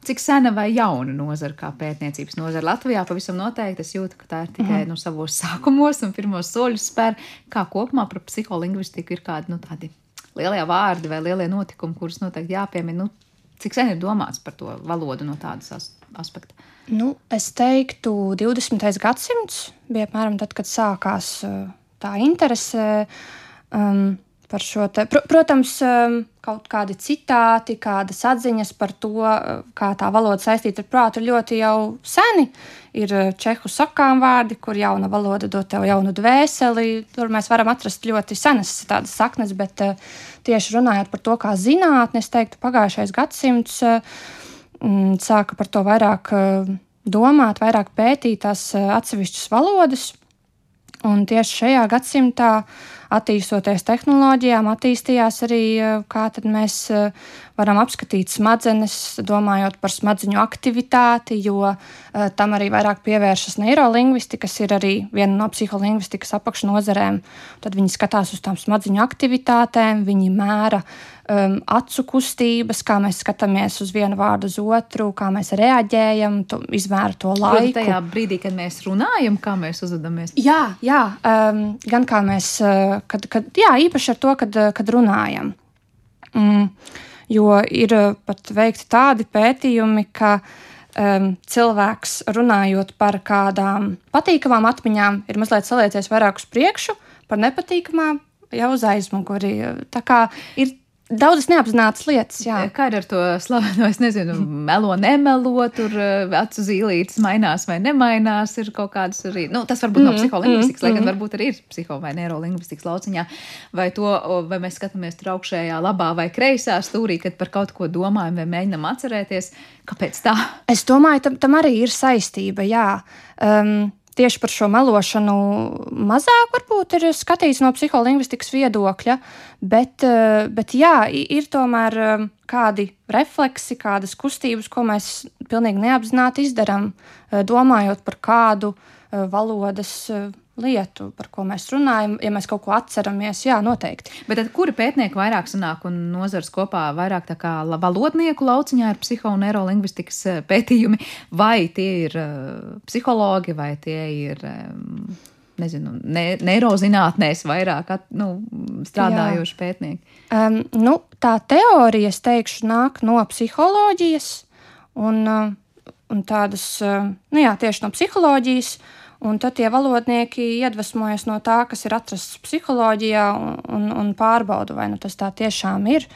[SPEAKER 2] Cik sena vai jauna nozara, kā pētniecības nozara Latvijā, pavisam noteikti es jūtu, ka tā ir tikai mm. nu, savos sākumos un pirmos soļus spēr. Kā kopumā par psiholingvistiku ir kādi nu, tādi lielie vārdi vai lielie notikumi, kurus noteikti jāpiemina. Nu, cik sen ir domāts par to valodu no tādas as aspekta?
[SPEAKER 8] Nu, es teiktu, 20. gadsimts bija apmēram tad, kad sākās uh, tā interese. Um, par šo te. Pr protams, um, kaut kādi citāti, kādas atziņas par to, uh, kā tā valoda saistīta ar prātu, ļoti jau seni. Ir uh, čehu sakām vārdi, kur jauna valoda dod tev jaunu dvēseli. Tur mēs varam atrast ļoti senas tādas saknes, bet uh, tieši runājot par to, kā zinātnē, es teiktu, pagājušais gadsimts mm, sāka par to vairāk domāt, vairāk pētīt tās atsevišķas valodas. Un tieši šajā gadsimtā, attīstoties tehnoloģijām, attīstījās arī, eh, kā mēs eh, varam apskatīt smadzenes, domājot par smadzeņu aktivitāti, jo uh, tam arī vairāk pievēršas neirolingvistika, kas ir arī viena no psiholingvistikas apakšnodarbiem. Tad viņi skatās uz tām smadzeņu aktivitātēm, viņi mēra um, acu kustības, kā mēs skatāmies uz vienu vārdu uz otru, kā mēs reaģējam, to, izmēra to laiku.
[SPEAKER 2] Proti, tajā brīdī, kad mēs runājam, kā mēs uzvedamies.
[SPEAKER 8] Jā, jā um, gan kā mēs, uh, kad, kad, jā, īpaši ar to, kad, kad runājam. Mm, jo ir uh, pat veikti tādi pētījumi, ka um, cilvēks runājot par kādām patīkamām atmiņām, ir mazliet saliecies vairāk uz priekšu, par nepatīkamām jau uz aizmuguri. Tā kā ir Daudzas neapzinātas lietas, jā.
[SPEAKER 2] Kā ir ar to slaveno, es nezinu, melo, nemelo, tur eh, acu zīlītes mainās vai nemainās, ir kaut kādas arī, nu, tas varbūt mm, nav psiholingvistikas, mm, lai gan mm. varbūt arī ir psiho vai neirolingvistikas lauciņā, vai to, vai mēs skatāmies tur augšējā labā vai kreisā stūrī, kad par kaut ko domājam vai mēģinam atcerēties, kāpēc tā?
[SPEAKER 8] Es domāju, tam, tam arī ir saistība, jā. Um, tieši par šo melošanu. Mazāk varbūt ir skatīts no psiholingvistikas viedokļa, bet, eh, bet jā, ir tomēr eh, kādi refleksi, kādas kustības, ko mēs pilnīgi neapzināti izdarām, eh, domājot par kādu valodas lietu, par ko mēs runājam, ja mēs kaut ko atceramies, jā, noteikti.
[SPEAKER 2] Bet tad, kuri pētnieki vairāk sanāk un nozars kopā vairāk tā kā valodnieku lauciņā ir psiho un neirolingvistikas eh, pētījumi, vai tie ir uh, psihologi, vai tie ir. Um, Nezinu, ne, neirozinātnēs vairāk at, nu, strādājoši jā. pētnieki.
[SPEAKER 8] Um, nu, tā teorija, es teikšu, nāk no psiholoģijas un, un tādas, nu jā, tieši no psiholoģijas. Uh, Un tad tie valodnieki iedvesmojas no tā, kas ir atrasts psiholoģijā, un, un, un pārbauda, vai nu tas tā tiešām ir.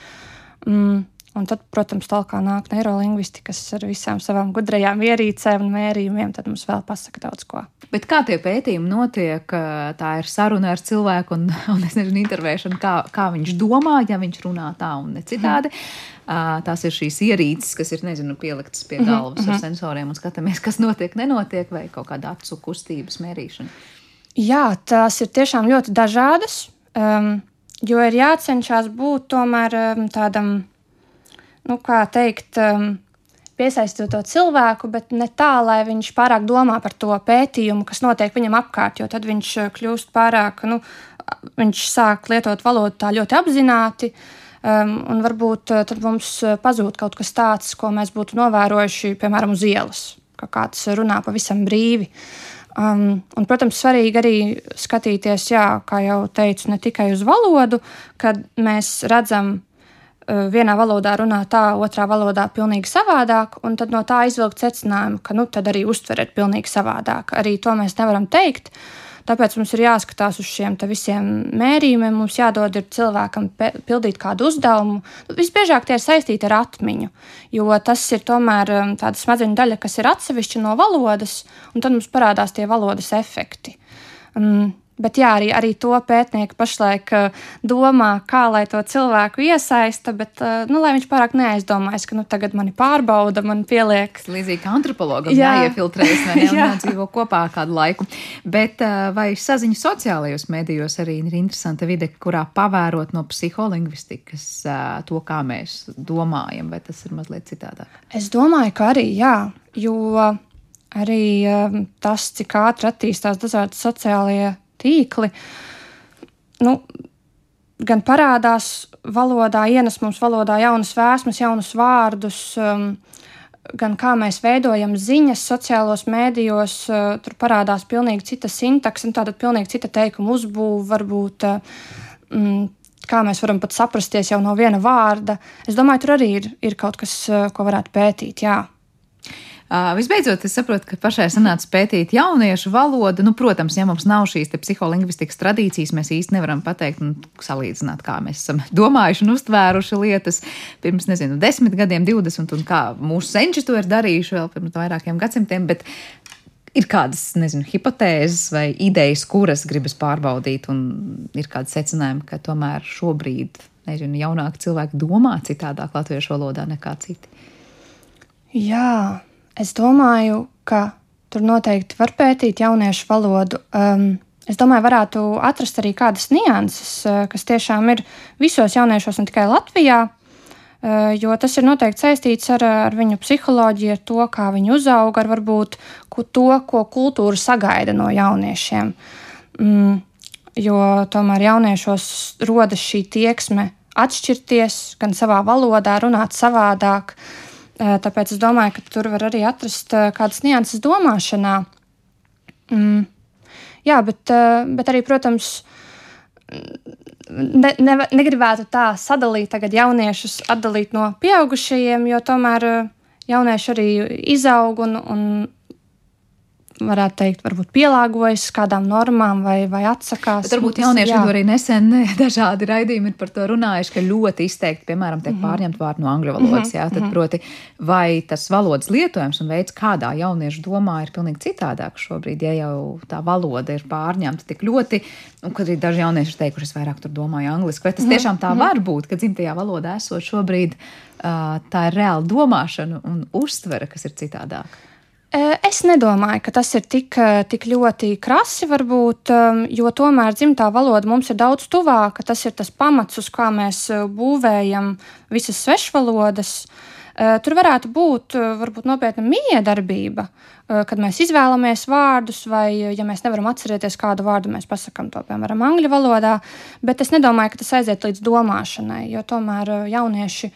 [SPEAKER 8] Mm. Un tad, protams, tālāk nāk neirolingvistikas ar visām savām gudrajām ierīcēm un mērījumiem. Tad mums vēl pasaka daudz ko.
[SPEAKER 2] Bet kā tie pētījumi notiek? Tā ir saruna ar cilvēku un, [laughs] un es nezinu, intervēšana, kā, kā viņš domā, ja viņš runā tā un ne citādi. Mm. Tās ir šīs ierīces, kas ir nezinu, pieliktas pie mhm, galvas mm -hmm. ar mhm. sensoriem un skatāmies, kas notiek, nenotiek, vai kaut kāda acu kustības mērīšana.
[SPEAKER 8] Jā, tās ir tiešām ļoti dažādas, um, jo ir jācenšas būt tomēr um, tādam nu, kā teikt, um, piesaistot to cilvēku, bet ne tā, lai viņš pārāk domā par to pētījumu, kas notiek viņam apkārt, jo tad viņš uh, kļūst pārāk, nu, viņš sāk lietot valodu tā ļoti apzināti. Um, un varbūt uh, tad mums uh, pazūd kaut kas tāds, ko mēs būtu novērojuši, piemēram, uz ielas, ka kāds runā pavisam brīvi. Um, un, protams, svarīgi arī skatīties, jā, kā jau teicu, ne tikai uz valodu, kad mēs redzam vienā valodā runā tā, otrā valodā pilnīgi savādāk, un tad no tā izvilkt secinājumu, ka nu, tad arī uztver ir pilnīgi savādāk. Arī to mēs nevaram teikt. Tāpēc mums ir jāskatās uz šiem visiem mērījumiem. Mums jādod cilvēkam pildīt kādu uzdevumu. Visbiežāk tie ir saistīti ar atmiņu, jo tas ir tomēr um, tāda smadzeņu daļa, kas ir atsevišķa no valodas, un tad mums parādās tie valodas efekti. Um, Bet jā, arī, arī to pētnieki pašlaik uh, domā, kā lai to cilvēku iesaista, bet uh, nu, lai viņš pārāk neaizdomājas, ka nu, tagad mani pārbauda, man pieliek.
[SPEAKER 2] Līdzīgi kā antropologam jā. jāiefiltrējas, vai ne, [laughs] un jādzīvo kopā kādu laiku. Bet uh, vai saziņa sociālajos medijos arī ir interesanta vide, kurā pavērot no psiholingvistikas to, kā mēs domājam, vai tas ir mazliet citādāk?
[SPEAKER 8] Es domāju, ka arī jā, jo arī tas, cik ātri attīstās dažādi sociālie tīkli, nu, gan parādās valodā, ienes mums valodā jaunas vēsmas, jaunus vārdus, um, gan kā mēs veidojam ziņas sociālos mēdījos, uh, tur parādās pilnīgi cita sintakse, nu, tāda pilnīgi cita teikuma uzbūve, varbūt. Uh, mm, Kā mēs varam pat saprasties jau no viena vārda. Es domāju, tur arī ir, ir kaut kas, uh, ko varētu pētīt. Jā.
[SPEAKER 2] Uh, visbeidzot, es saprotu, ka pašai sanāca pētīt jauniešu valodu. Nu, protams, ja mums nav šīs psiholingvistikas tradīcijas, mēs īsti nevaram pateikt un salīdzināt, kā mēs esam [laughs] domājuši un uztvēruši lietas pirms, nezinu, desmit gadiem, divdesmit, un kā mūsu senči to ir darījuši vēl pirms vairākiem gadsimtiem. Bet ir kādas, nezinu, hipotēzes vai idejas, kuras gribas pārbaudīt, un ir kādi secinājumi, ka tomēr šobrīd, nezinu, jaunāki cilvēki domā citādāk latviešu valodā nekā citi.
[SPEAKER 8] Jā, Es domāju, ka tur noteikti var pētīt jauniešu valodu. Um, es domāju, varētu atrast arī kādas nianses, uh, kas tiešām ir visos jauniešos, ne tikai Latvijā. jo tas ir noteikti saistīts ar, ar viņu psiholoģiju, ar to, kā viņi uzauga, ar varbūt to, ko kultūra sagaida no jauniešiem. Mm, jo tomēr jauniešos rodas šī tieksme atšķirties, gan savā valodā, runāt savādāk. Tāpēc es domāju, ka tur var arī atrast kādas nianses domāšanā. Mm. Jā, bet, bet arī, protams, ne, ne, negribētu tā sadalīt tagad jauniešus, atdalīt no pieaugušajiem, jo tomēr jaunieši arī izaug un, un varētu teikt, varbūt pielāgojas kādām normām vai, vai atsakās.
[SPEAKER 2] Bet varbūt jaunieši vidū arī nesen [laughs] dažādi raidījumi ir par to runājuši, ka ļoti izteikti, piemēram, tiek mm -hmm. pārņemt vārdu no angļu valodas. Mm -hmm. Jā, tad, mhm. proti, vai tas valodas lietojums un veids, kādā jaunieši domā, ir pilnīgi citādāk šobrīd, ja jau tā valoda ir pārņemta tik ļoti, un kad arī daži jaunieši ir teikuši, es vairāk tur domāju angliski, vai tas mm -hmm. tiešām tā mm -hmm. var būt, ka dzimtajā valodā esot šobrīd tā ir reāla domāšana un uztvere, kas ir citādāka.
[SPEAKER 8] Es nedomāju, ka tas ir tik, tik ļoti krasi, varbūt, jo tomēr dzimtā valoda mums ir daudz tuvāka. Tas ir tas pamats, uz kā mēs būvējam visas svešvalodas. Tur varētu būt varbūt, nopietna miedarbība, kad mēs izvēlamies vārdus, vai ja mēs nevaram atcerēties kādu vārdu, mēs pasakām to, piemēram, angļu valodā. Bet es nedomāju, ka tas aiziet līdz domāšanai, jo tomēr jaunieši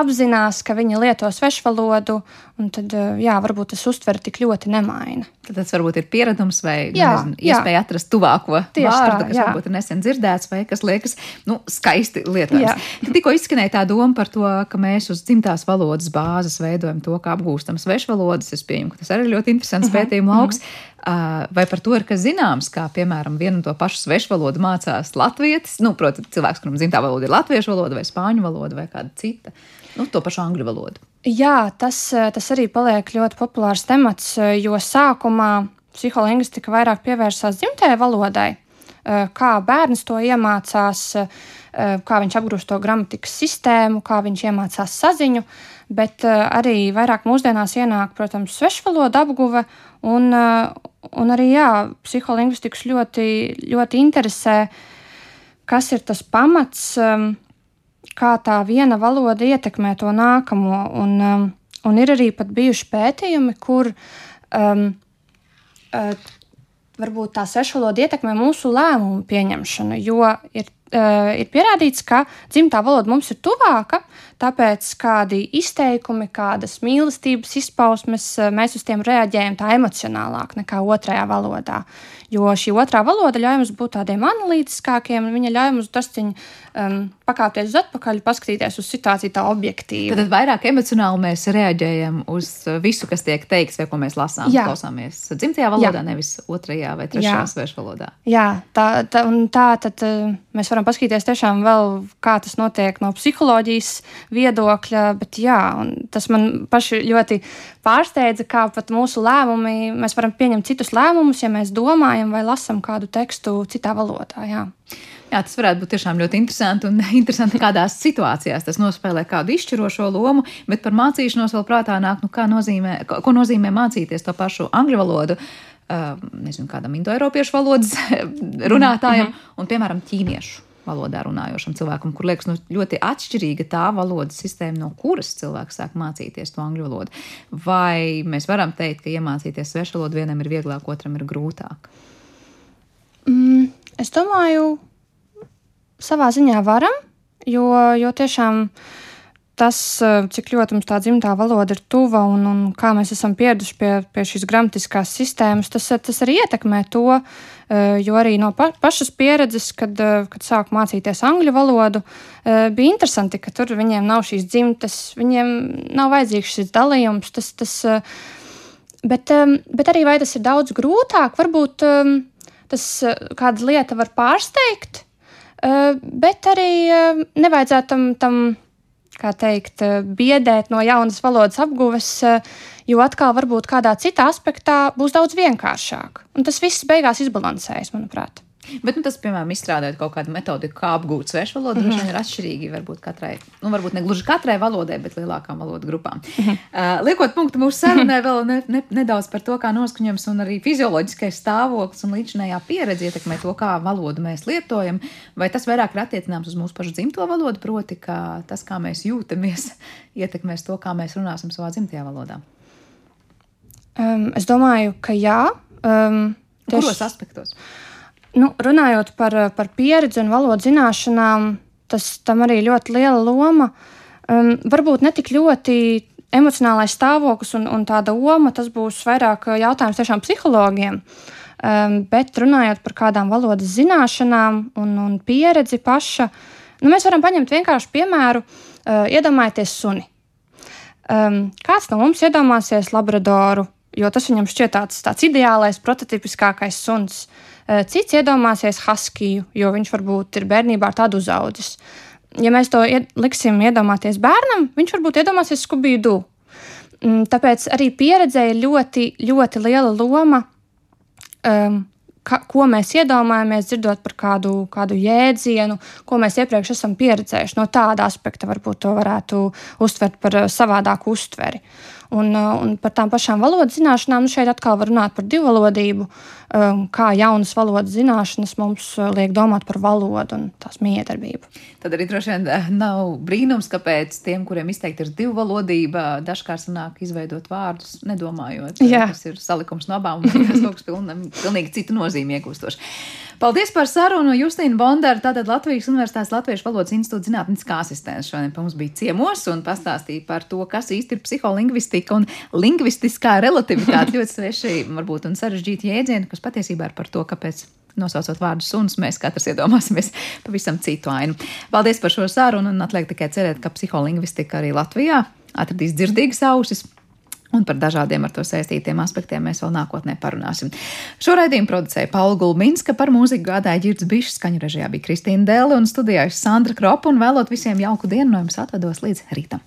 [SPEAKER 8] apzinās, ka viņi lieto svešvalodu, un tad, eh, jā, varbūt tas uztver tik ļoti nemaina.
[SPEAKER 2] Tad tas varbūt ir pieredums vai nu, jā, nezinu, iespēja atrast tuvāko Tieši vārdu, tā, kas jā. varbūt ir nesen dzirdēts vai kas liekas nu, skaisti lietojams. Tikko izskanēja tā doma par to, ka mēs uz dzimtās valodas bāzes veidojam to, kā apgūstam svešvalodas. Es pieņemu, ka tas arī ir ļoti interesants uh mhm, -huh, pētījuma lauks. Uh -huh. Vai par to ir kas zināms, kā piemēram vienu un to pašu svešu valodu mācās latvietis? Nu, protams, cilvēks, kuram dzimtā valoda ir latviešu valoda vai spāņu valoda vai kāda cita nu, to pašu angļu valodu.
[SPEAKER 8] Jā, tas, tas arī paliek ļoti populārs temats, jo sākumā psiholingvistika vairāk pievērsās dzimtajai valodai, kā bērns to iemācās, kā viņš apgrūst to gramatikas sistēmu, kā viņš iemācās saziņu, bet arī vairāk mūsdienās ienāk, protams, svešvaloda apguve, un, un arī, jā, psiholingvistikas ļoti, ļoti interesē, kas ir tas pamats, kā tā viena valoda ietekmē to nākamo. Un, um, un ir arī bijuši pētījumi, kur um, uh, varbūt tā svešvaloda ietekmē mūsu lēmumu pieņemšanu, jo ir, ir pierādīts, ka dzimtā valoda mums ir tuvāka, tāpēc kādi izteikumi, kādas mīlestības izpausmes, uh, mēs uz tiem reaģējam tā emocionālāk nekā otrajā valodā. Jo šī otrā valoda ļauj mums būt tādiem analītiskākiem, un viņa ļauj mums drusciņi um, pakāpties uz atpakaļ, paskatīties uz situāciju tā objektīvi.
[SPEAKER 2] Tad vairāk emocionāli mēs reaģējam uz visu, kas tiek teikts vai ko mēs lasām. Jā. Klausāmies dzimtajā valodā, Jā. nevis otrajā vai trešajā svešu valodā.
[SPEAKER 8] Jā, tā, tā, tā tad uh, mēs varam paskatīties tiešām vēl, kā tas notiek no psiholoģijas viedokļa, bet jā, tas man paši ļoti pārsteidza, kā pat mūsu lēmumi, mēs varam pieņemt citus lēmumus, ja mēs domājam vai lasām kādu tekstu citā valodā. Jā.
[SPEAKER 2] Jā, tas varētu būt tiešām ļoti interesanti un [laughs] interesanti, kādās situācijās tas nospēlē kādu izšķirošo lomu, bet par mācīšanos vēl prātā nāk, nu, nozīmē, ko nozīmē mācīties to pašu angļu valodu. Uh, nezinu, kādam indoeiropiešu valodas [laughs] runātājam, mm -hmm. un, piemēram, ķīniešu valodā runājošam cilvēkam, kur liekas nu, ļoti atšķirīga tā valodas sistēma, no kuras cilvēks sāk mācīties to angļu valodu. Vai mēs varam teikt, ka iemācīties svešu valodu vienam ir vieglāk, otram ir grūtāk?
[SPEAKER 8] Mm, es domāju, savā ziņā varam, jo, jo tiešām tas, eh, cik ļoti mums tā dzimtā valoda ir tuva un, un kā mēs esam pieraduši pie, pie šīs gramatiskās sistēmas, tas, tas arī ietekmē to. Eh, jo arī no pa, pašas pieredzes, kad, eh, kad sāku mācīties angļu valodu, bija interesanti, ka tur viņiem nav šīs dzimtas, viņiem nav vajadzīgs šis dalījums. Tas, tas, bet, bet arī vai tas ir daudz grūtāk, varbūt tas kāda lieta var pārsteigt. Bet arī nevajadzētu tam, tam kā teikt, biedēt no jaunas valodas apguves, jo atkal varbūt kādā citā aspektā būs daudz vienkāršāk. Un tas viss beigās izbalansējas, manuprāt.
[SPEAKER 2] Bet nu, tas, piemēram, izstrādājot kaut kādu metodiku, kā apgūt svešu valodu, mm -hmm. droši vien ir atšķirīgi. Varbūt katrai, nu, varbūt ne gluži katrai valodai, bet lielākām valodu grupām. Mm -hmm. uh, liekot punktu mūsu sarunai, vēl ne, ne, nedaudz par to, kā noskaņojums un arī fizioloģiskais stāvoklis un līdzinējā pieredze ietekmē to, kā valodu mēs lietojam. Vai tas vairāk ir attiecināms uz mūsu pašu dzimto valodu, proti, ka tas, kā mēs jūtamies, [laughs] ietekmēs to, kā mēs runāsim savā dzimtajā valodā?
[SPEAKER 8] Um, es domāju, ka jā. Um,
[SPEAKER 2] tieši... Kuros aspektos?
[SPEAKER 8] Nu, runājot par, par pieredzi un valodas zināšanām, tas tam arī ļoti liela loma. Um, varbūt ne tik ļoti emocionālais stāvoklis un, un tāda loma, tas būs vairāk jautājums tiešām psihologiem. Um, bet runājot par kādām valodas zināšanām un, un pieredzi paša, nu, mēs varam paņemt vienkāršu piemēru, uh, iedomājieties suni. Um, kāds no mums iedomāsies labradoru, jo tas viņam šķiet tāds, tāds ideālais, prototipiskākais suns. Uh, Eh, cits iedomāsies Haskiju, jo viņš varbūt ir bērnībā tādu uzaudzis. Ja mēs to ied liksim iedomāties bērnam, viņš varbūt iedomāsies skubīdu. Mm, tāpēc arī pieredzē ir ļoti, ļoti liela loma, um, ka, ko mēs iedomājamies, dzirdot par kādu, kādu jēdzienu, ko mēs iepriekš esam pieredzējuši. No tāda aspekta varbūt to varētu uztvert par eh, savādāku uztveri. Uh, un par tām pašām valodas zināšanām, nu šeit atkal var runāt par divvalodību, um, kā jaunas valodas zināšanas mums uh, liek domāt par valodu un tās miedarbību.
[SPEAKER 2] Tad arī droši vien uh, nav brīnums, kāpēc tiem, kuriem izteikti ir divvalodība, dažkārt sanāk izveidot vārdus, nedomājot, Jā. kas ir salikums no abām, un tas kaut kas pilnīgi citu nozīmi iegūstoši. Paldies par sarunu, Justīna Bondara, tātad Latvijas Universitātes Latviešu valodas institūta zinātniskā asistents. Šodien mums bija ciemos un pastāstīja par to, kas īsti ir psiholingvistika un lingvistiskā relativitāte. [laughs] ļoti sveši, varbūt un sarežģīti jēdzieni, kas patiesībā ir par to, kāpēc nosaucot vārdu suns, mēs katrs iedomāsimies [laughs] pavisam citu ainu. Paldies par šo sarunu un atliek tikai cerēt, ka psiholingvistika arī Latvijā atradīs dzirdīgas ausis Un par dažādiem ar to saistītiem aspektiem mēs vēl nākotnē parunāsim. Šo raidījumu producēja Paula Gulbinska, par mūziku gādāja Girds Bišs, skaņu režijā bija Kristīna Dēle un studijājusi Sandra Kropa un vēlot visiem jauku dienu no jums atvedos līdz rītam.